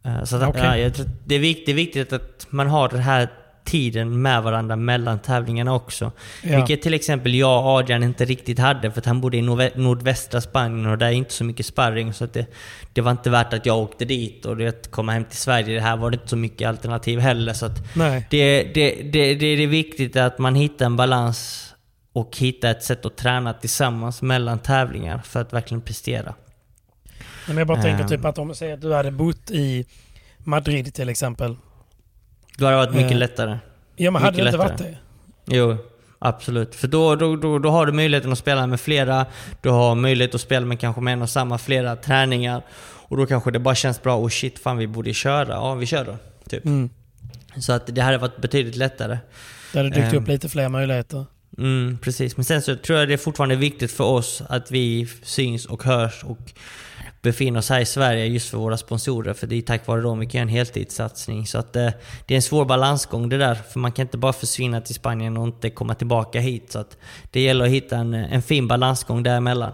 Eh, så att, Okej. ja, det, är viktigt, det är viktigt att man har den här tiden med varandra mellan tävlingarna också. Ja. Vilket till exempel jag och Adrian inte riktigt hade för att han bodde i nordvä- nordvästra Spanien och där är inte så mycket sparring så att det, det var inte värt att jag åkte dit och det, komma hem till Sverige. Det här var det inte så mycket alternativ heller. Så att det, det, det, det är viktigt att man hittar en balans och hittar ett sätt att träna tillsammans mellan tävlingar för att verkligen prestera. Men jag bara tänker Ehm. typ att om du säger att du hade bott i Madrid till exempel. Då har det varit mycket Eh, lättare. Ja men hade det inte varit det? Jo, absolut. För då, då, då, då har du möjligheten att spela med flera. Du har möjlighet att spela med kanske med en och samma flera träningar. Och då kanske det bara känns bra. Oh shit, fan vi borde köra. Ja, vi kör då. Typ. Mm. Så att det hade varit betydligt lättare. Det hade dykt Ehm. upp lite fler möjligheter. Mm, precis. Men sen så tror jag det är fortfarande viktigt för oss att vi syns och hörs och befinner oss här i Sverige just för våra sponsorer. För det är tack vare dem vi kan göra en heltidssatsning. Så att eh, det är en svår balansgång det där. För man kan inte bara försvinna till Spanien och inte komma tillbaka hit. Så att det gäller att hitta en, en fin balansgång däremellan.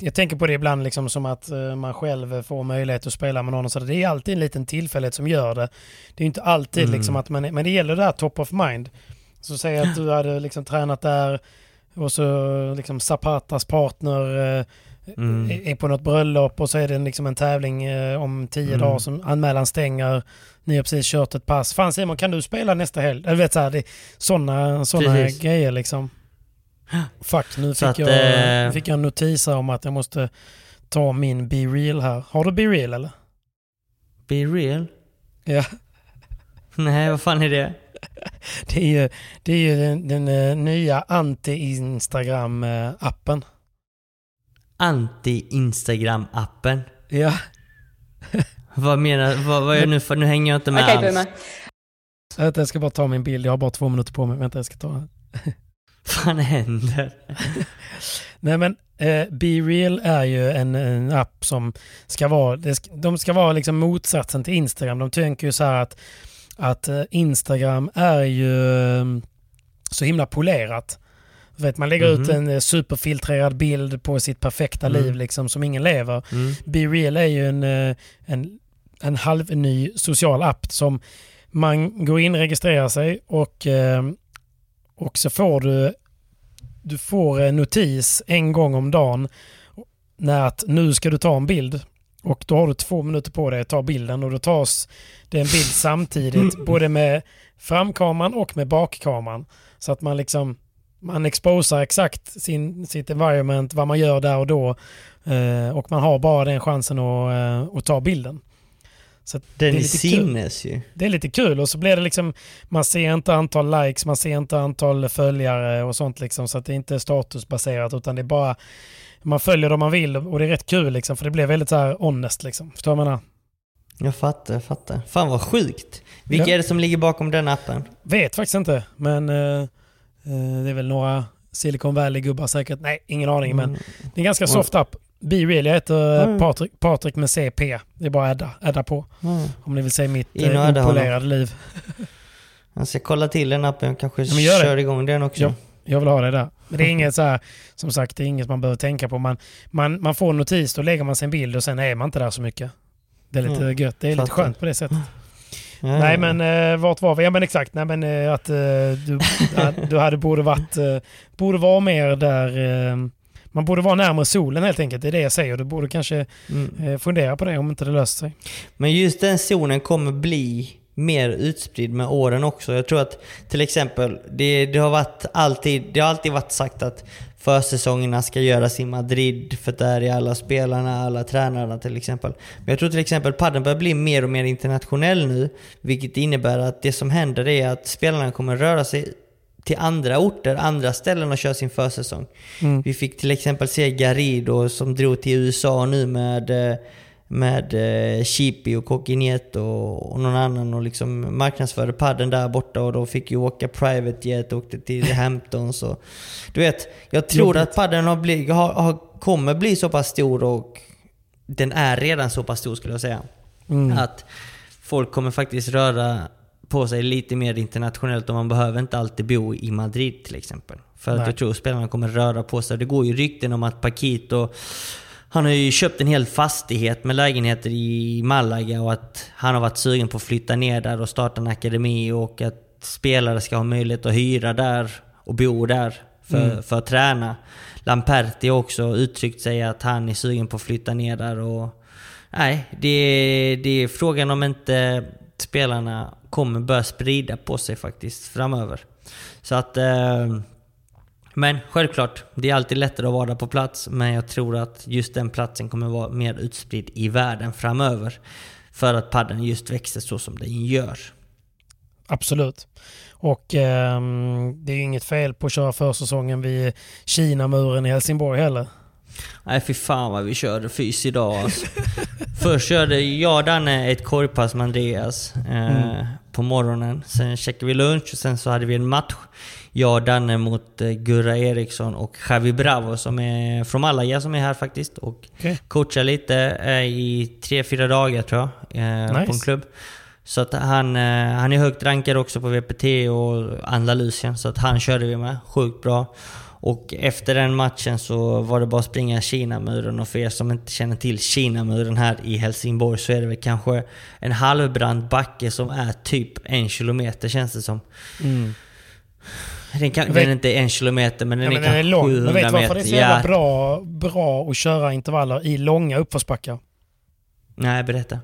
Jag tänker på det ibland liksom som att eh, man själv får möjlighet att spela med någon. Så det är alltid en liten tillfällighet som gör det. Det är inte alltid Mm. liksom att man är, Men det gäller det här top of mind. Så säg att du hade liksom tränat där och så liksom Zapatas partner eh, Mm. är på något bröllop och så är det liksom en tävling eh, om tio Mm. dagar som anmälan stänger. Ni har precis kört ett pass. Fan Simon, kan du spela nästa helg? Eller vet så här, det är sådana Precis. grejer liksom. Fuck, nu fick, att, jag, eh, fick jag en notis om att jag måste ta min Be Real här. Har du Be Real eller? Be real? Ja. <laughs> Nej, vad fan är det? <laughs> Det är ju, det är ju den, den eh, nya anti-Instagram-appen. Anti-Instagram-appen. Ja. <laughs> Vad menar vad, vad är nu för, nu hänger jag inte med Okej, alls. Boomer. Vänta, jag ska bara ta min bild. Jag har bara två minuter på mig. Vänta, jag ska ta <laughs> den. fan händer? <laughs> Nej men eh, Be Real är ju en, en app som ska vara, det ska, de ska vara liksom motsatsen till Instagram. De tänker ju så här att, att eh, Instagram är ju eh, så himla polerat. Du vet, man lägger ut Mhm. en eh, superfiltrerad bild på sitt perfekta Mm. liv liksom, som ingen lever. Mm. Be Real är ju en, eh, en, en halvny social app som man går in, registrerar sig och, eh, och så får du du får en notis en gång om dagen när att nu ska du ta en bild. Och då har du två minuter på dig att ta bilden och då tas det en bild samtidigt <clears throat> både med framkameran och med bakkameran. Så att man liksom man exposar exakt sin, sitt environment, vad man gör där och då. Eh, och man har bara den chansen att, eh, att ta bilden. Så det är sinnes ju. Det är lite kul och så blir det liksom, man ser inte antal likes, man ser inte antal följare och sånt liksom. Så att det inte är statusbaserat utan det är bara, man följer dem man vill och det är rätt kul liksom. För det blir väldigt så här honest liksom. Förstår du vad jag menar? Jag fattar, jag fattar. Fan vad sjukt. Vilka Ja. är det som ligger bakom den appen? Vet faktiskt inte, men eh, det är väl några Silicon Valley-gubbar säkert. Nej, ingen aning. Men Mm. det är en ganska Mm. soft app. Be Real, jag heter Mm. Patrik, Patrik med CP. Det är bara att adda, adda på. Mm. Om ni vill se mitt In eh, opolerade liv. <laughs> Jag ska kolla till den appen, kanske Ja, men gör det. kör igång den också. Ja, jag vill ha det där. Men det är inget så här, som sagt, det är inget man behöver tänka på. Man, man, man får en notis, då lägger man sin bild och sen är man inte där så mycket. Det är lite Mm. gött. Det är lite Fattar. skönt på det sättet. Ja, Nej men eh, vart var vi? Ja men exakt. Nej men eh, att eh, du, du hade borde varit, eh, borde vara mer där, eh, man borde vara närmare solen helt enkelt. Det är det jag säger. Du borde kanske Mm. eh, fundera på det om inte det löser sig. Men just den zonen kommer bli mer utspridd med åren också. Jag tror att till exempel, det, det, har, varit alltid, det har alltid varit sagt att försäsongerna ska göras i Madrid för där är alla spelarna, alla tränarna till exempel. Men jag tror till exempel padden börjar bli mer och mer internationell nu, vilket innebär att det som händer är att spelarna kommer röra sig till andra orter, andra ställen och köra sin försäsong. Mm. Vi fick till exempel se Garrido som drog till USA nu med, eh, med eh, Chipi och Coquinet och, och någon annan och liksom marknadsförde padden där borta och de fick ju åka private jet och åkte till <laughs> Hamptons och... Du vet, jag tror Jobbigt. att padden har bli, har, har, kommer bli så pass stor och den är redan så pass stor skulle jag säga. Mm. Att folk kommer faktiskt röra på sig lite mer internationellt och man behöver inte alltid bo i Madrid till exempel. För att Nej. jag tror spelarna kommer röra på sig. Det går ju rykten om att Paquito, han har ju köpt en hel fastighet med lägenheter i Malaga och att han har varit sugen på att flytta ner där och starta en akademi och att spelare ska ha möjlighet att hyra där och bo där för, Mm. för att träna. Lamperti har också uttryckt sig att han är sugen på att flytta ner där och... Nej, det, det är frågan om inte spelarna kommer börja sprida på sig faktiskt framöver. Så att... Eh, men självklart, det är alltid lättare att vara på plats, men jag tror att just den platsen kommer vara mer utspridd i världen framöver. För att padden just växer så som den gör. Absolut. Och ehm, det är ju inget fel på att köra försäsongen vid Kinamuren i Helsingborg heller. Nej fy fan vad vi körde fys idag alltså. Först körde jag och Danne ett korvpass med Andreas eh, Mm. på morgonen. Sen käkade vi lunch och sen så hade vi en match. Jag och Danne mot eh, Gurra Eriksson och Javi Bravo som är från Malaga som är här faktiskt. Och Okej. coachar lite eh, i tre, fyra dagar tror jag. Eh, På en Nice. klubb. Så att han, han är högt rankad också på VPT och Andalusien. Så att han körde vi med. Sjukt bra. Och efter den matchen så var det bara att springa Kinamuren och för er som inte känner till Kinamuren här i Helsingborg så är det väl kanske en halvbrant backe som är typ en kilometer känns det som. Mm. Den, kan, vet- den är inte en kilometer men den Ja, är kanske den är lång. 700 Men vet du varför det är så jävla Ja. bra, bra att köra intervaller i långa uppförsbackar? Nej, berätta.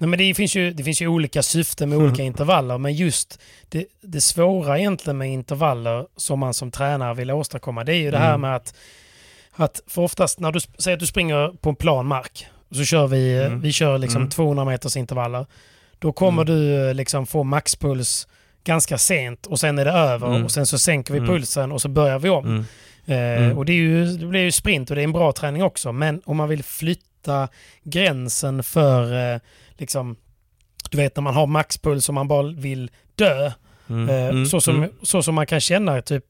Nej, men det, finns ju, det finns ju olika syften med olika intervaller, men just det, det svåra egentligen med intervaller som man som tränare vill åstadkomma, det är ju det här Mm. med att, att för oftast när du säger att du springer på en plan mark, så kör vi, Mm. vi kör liksom Mm. 200 meters intervaller, då kommer Mm. du eh, liksom få maxpuls ganska sent och sen är det över Mm. och sen så sänker vi Mm. pulsen och så börjar vi om. Mm. Eh, Mm. Och det, är ju, det blir ju sprint och det är en bra träning också. Men om man vill flytta gränsen för, eh, liksom, du vet när man har maxpuls och man bara vill dö. Eh, Mm. så, som, Mm. så som man kan känna typ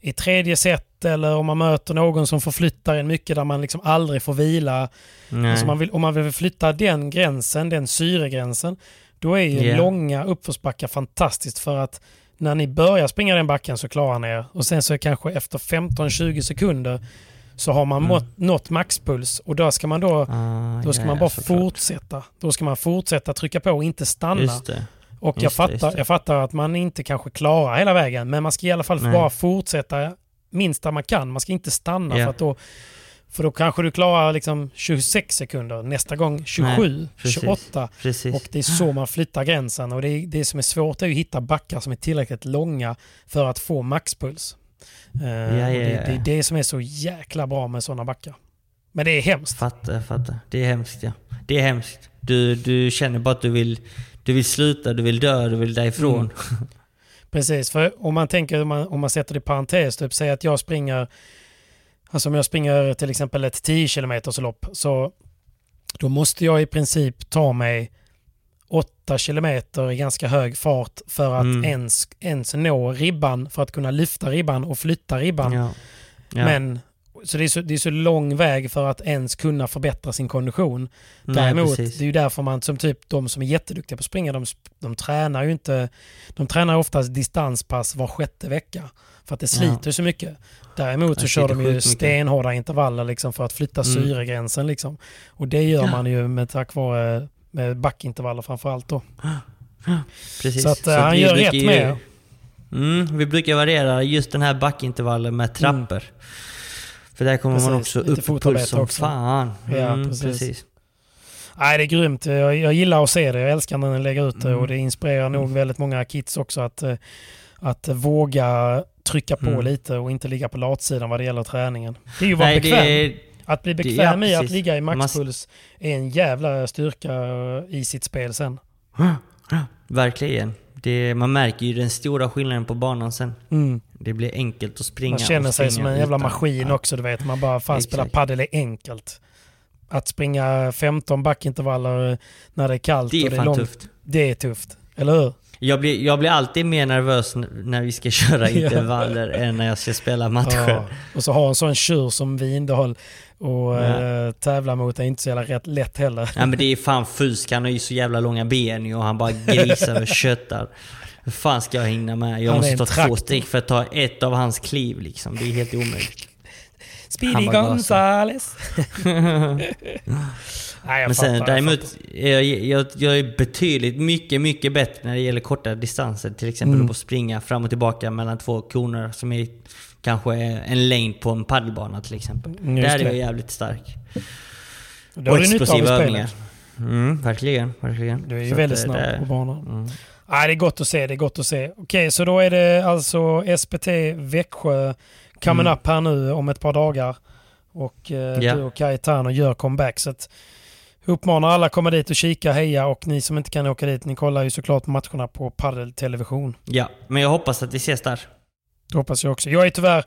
i tredje set eller om man möter någon som förflyttar en mycket där man liksom aldrig får vila. Nej. Alltså man vill, om man vill flytta den gränsen, den syregränsen, då är ju Yeah. långa uppförsbackar fantastiskt för att när ni börjar springa den backen så klarar ni er och sen så är kanske efter 15-20 sekunder så har man Mm. nått maxpuls och då ska man då, Ah, då ska ja, man bara fortsätta. Då ska man fortsätta trycka på och inte stanna. Och jag Just just fattar, det. jag fattar att man inte kanske klarar hela vägen, men man ska i alla fall Nej. bara fortsätta minst där man kan. Man ska inte stanna Ja. för att då, för då kanske du klarar liksom 26 sekunder, nästa gång 27, Nej, precis. 28. Precis. Och det är så man flyttar gränsen. Och det, är, det som är svårt är att hitta backar som är tillräckligt långa för att få maxpuls. Eh, Ja, och ja, det, ja. det är det som är så jäkla bra med sådana backar. Men det är hemskt. Fattar, fattar. Det är hemskt ja. Det är hemskt. Du, du känner bara att du vill, du vill sluta, du vill dö, du vill därifrån. Mm. Precis, för om man tänker, om man, om man sätter det i parentes, typ säg att jag springer, alltså om jag springer till exempel ett 10 km lopp, så då måste jag i princip ta mig 8 km i ganska hög fart för att Mm. ens, ens nå ribban, för att kunna lyfta ribban och flytta ribban. Ja. Ja. Men, så det, är så det är så lång väg för att ens kunna förbättra sin kondition. Nej, Däremot, precis. det är ju därför man som typ de som är jätteduktiga på att springa, de, de tränar ju inte, de tränar oftast distanspass var sjätte vecka. För att det Ja. sliter så mycket. Däremot så kör de ju sjukt mycket. stenhårda intervaller liksom för att flytta Mm. syregränsen. Liksom. Och det gör Ja. man ju med tack vare med backintervaller framför allt då. Precis. Så att, eh, han gör rätt ju- med. Mm, vi brukar variera just den här backintervallen med trappor. För där kommer man Mm. Precis, också lite upp i puls som också. fan. Ja, Mm, precis. precis. Nej, det är grymt. Jag, jag gillar att se det. Jag älskar när den lägger ut det Mm. och det inspirerar nog väldigt många kids också att, eh, att våga trycka på Mm. lite och inte ligga på latsidan vad det gäller träningen. Det är ju att vara Nej, det bekväm. är- Att bli det- bekväm ja, i att ligga i Man- maxpuls är en jävla styrka i sitt spel sen. Verkligen. Det, man märker ju den stora skillnaden på banan sen. Mm. Det blir enkelt att springa. Man känner sig springa som en jävla utan- maskin Ja. också, du vet. Man bara, fan spela padel är enkelt. Att springa 15 backintervaller när det är kallt Det är och det är långt. tufft. Det är tufft. Eller hur? Jag blir, jag blir alltid mer nervös när vi ska köra <laughs> intervaller än när jag ska spela matcher. Ja. Och så ha en sån tjur som Vindal och Ja. eh, tävla mot är inte så jävla rätt, lätt heller. Ja men det är fan fusk. Han har ju så jävla långa ben och han bara grisar och köttar. Hur fan ska jag hinna med? Jag Han måste ta traktor. två steg för att ta ett av hans kliv liksom. Det är helt omöjligt. Speedy. Gonzales. <laughs> Nej, jag Men sen fattar, däremot, jag, jag, jag är betydligt mycket, mycket bättre när det gäller korta distanser. Till exempel Mm. att springa fram och tillbaka mellan två koner som är kanske en längd på en paddelbana till exempel. Mm, just Där är jag jävligt stark. Av i spelet. Mm, verkligen, verkligen. Du är ju Så väldigt snabb det- på banan. Mm. Nej, det är gott att se. Det är gott att se. Okej, så då är det alltså SPT Växjö coming Mm. up här nu om ett par dagar. Och eh, Ja. du och Cayetano gör comeback. Så att uppmanar alla att komma dit och kika, heja och ni som inte kan åka dit, ni kollar ju såklart matcherna på paddeltelevision. Ja, men jag hoppas att vi ses där. Det hoppas jag också. Jag är tyvärr,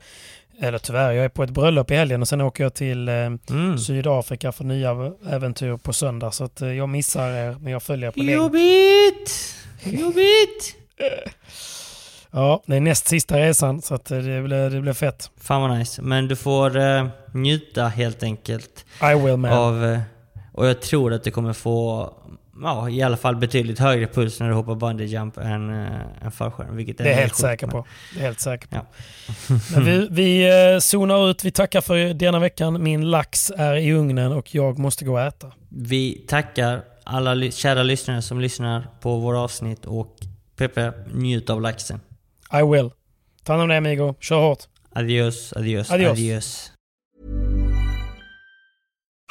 eller tyvärr, jag är på ett bröllop i helgen och sen åker jag till eh, Mm. Sydafrika för nya äventyr på söndag. Så att eh, jag missar er, men jag följer på länk. Jobbigt! Jobbigt! <laughs> Ja, det är näst sista resan så att eh, det blir, det blir fett. Fan vad nice. Men du får eh, njuta helt enkelt. I will man. Av, eh, och jag tror att du kommer få ja, i alla fall betydligt högre puls när du hoppar bungee jump än, äh, än fallskärm. Vilket Det är jag helt säker på. Det är helt säker på. Ja. Vi, vi eh, zonar ut. Vi tackar för denna veckan. Min lax är i ugnen och jag måste gå och äta. Vi tackar alla ly- kära lyssnare som lyssnar på våra avsnitt och Peppe, njut av laxen. I will. Ta hand om dig amigo. Kör hårt. Adios, adios, Adios. adios.